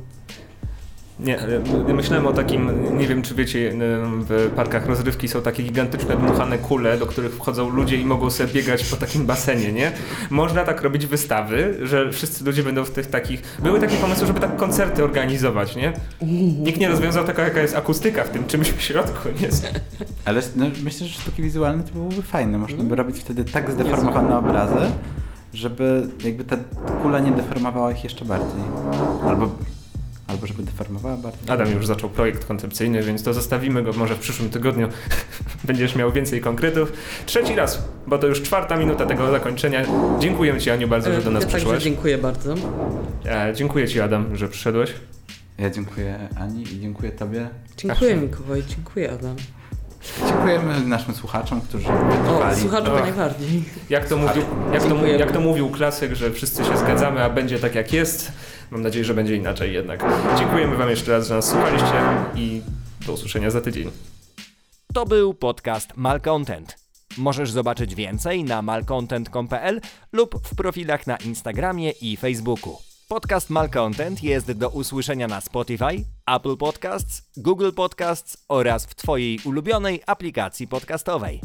Nie, e, ja myślałem o takim, nie wiem czy wiecie, e, w parkach rozrywki są takie gigantyczne dmuchane kule, do których wchodzą ludzie i mogą sobie biegać po takim basenie, nie? Można tak robić wystawy, że wszyscy ludzie będą w tych takich... Były takie pomysły, żeby tak koncerty organizować, nie? Nikt nie rozwiązał tego, jaka jest akustyka w tym czymś w środku, nie? Ale no, myślę, że sztuki wizualne to byłoby fajne. Można by robić wtedy tak zdeformowane obrazy, żeby jakby ta kula nie deformowała ich jeszcze bardziej. Albo, albo żeby deformowała bardziej. Adam już zaczął projekt koncepcyjny, więc to zostawimy go może w przyszłym tygodniu. Będziesz miał więcej konkretów. Trzeci raz, bo to już czwarta minuta tego zakończenia. Dziękuję Ci, Aniu, bardzo, że do nas ja także przyszłaś. dziękuję bardzo. E, dziękuję Ci, Adam, że przyszedłeś. Ja dziękuję Ani i dziękuję Tobie. Dziękuję Kasiu. Mikołaj, dziękuję Adam. Dziękujemy naszym słuchaczom, którzy O, wytrwali. słuchaczom Ach. najbardziej. Jak to, mówił, jak, to, jak to mówił klasyk, że wszyscy się zgadzamy, a będzie tak jak jest. Mam nadzieję, że będzie inaczej jednak. Dziękujemy Wam jeszcze raz, że nas słuchaliście i do usłyszenia za tydzień. To był podcast Malcontent. Możesz zobaczyć więcej na malcontent.pl lub w profilach na Instagramie i Facebooku. Podcast Malcontent jest do usłyszenia na Spotify, Apple Podcasts, Google Podcasts oraz w Twojej ulubionej aplikacji podcastowej.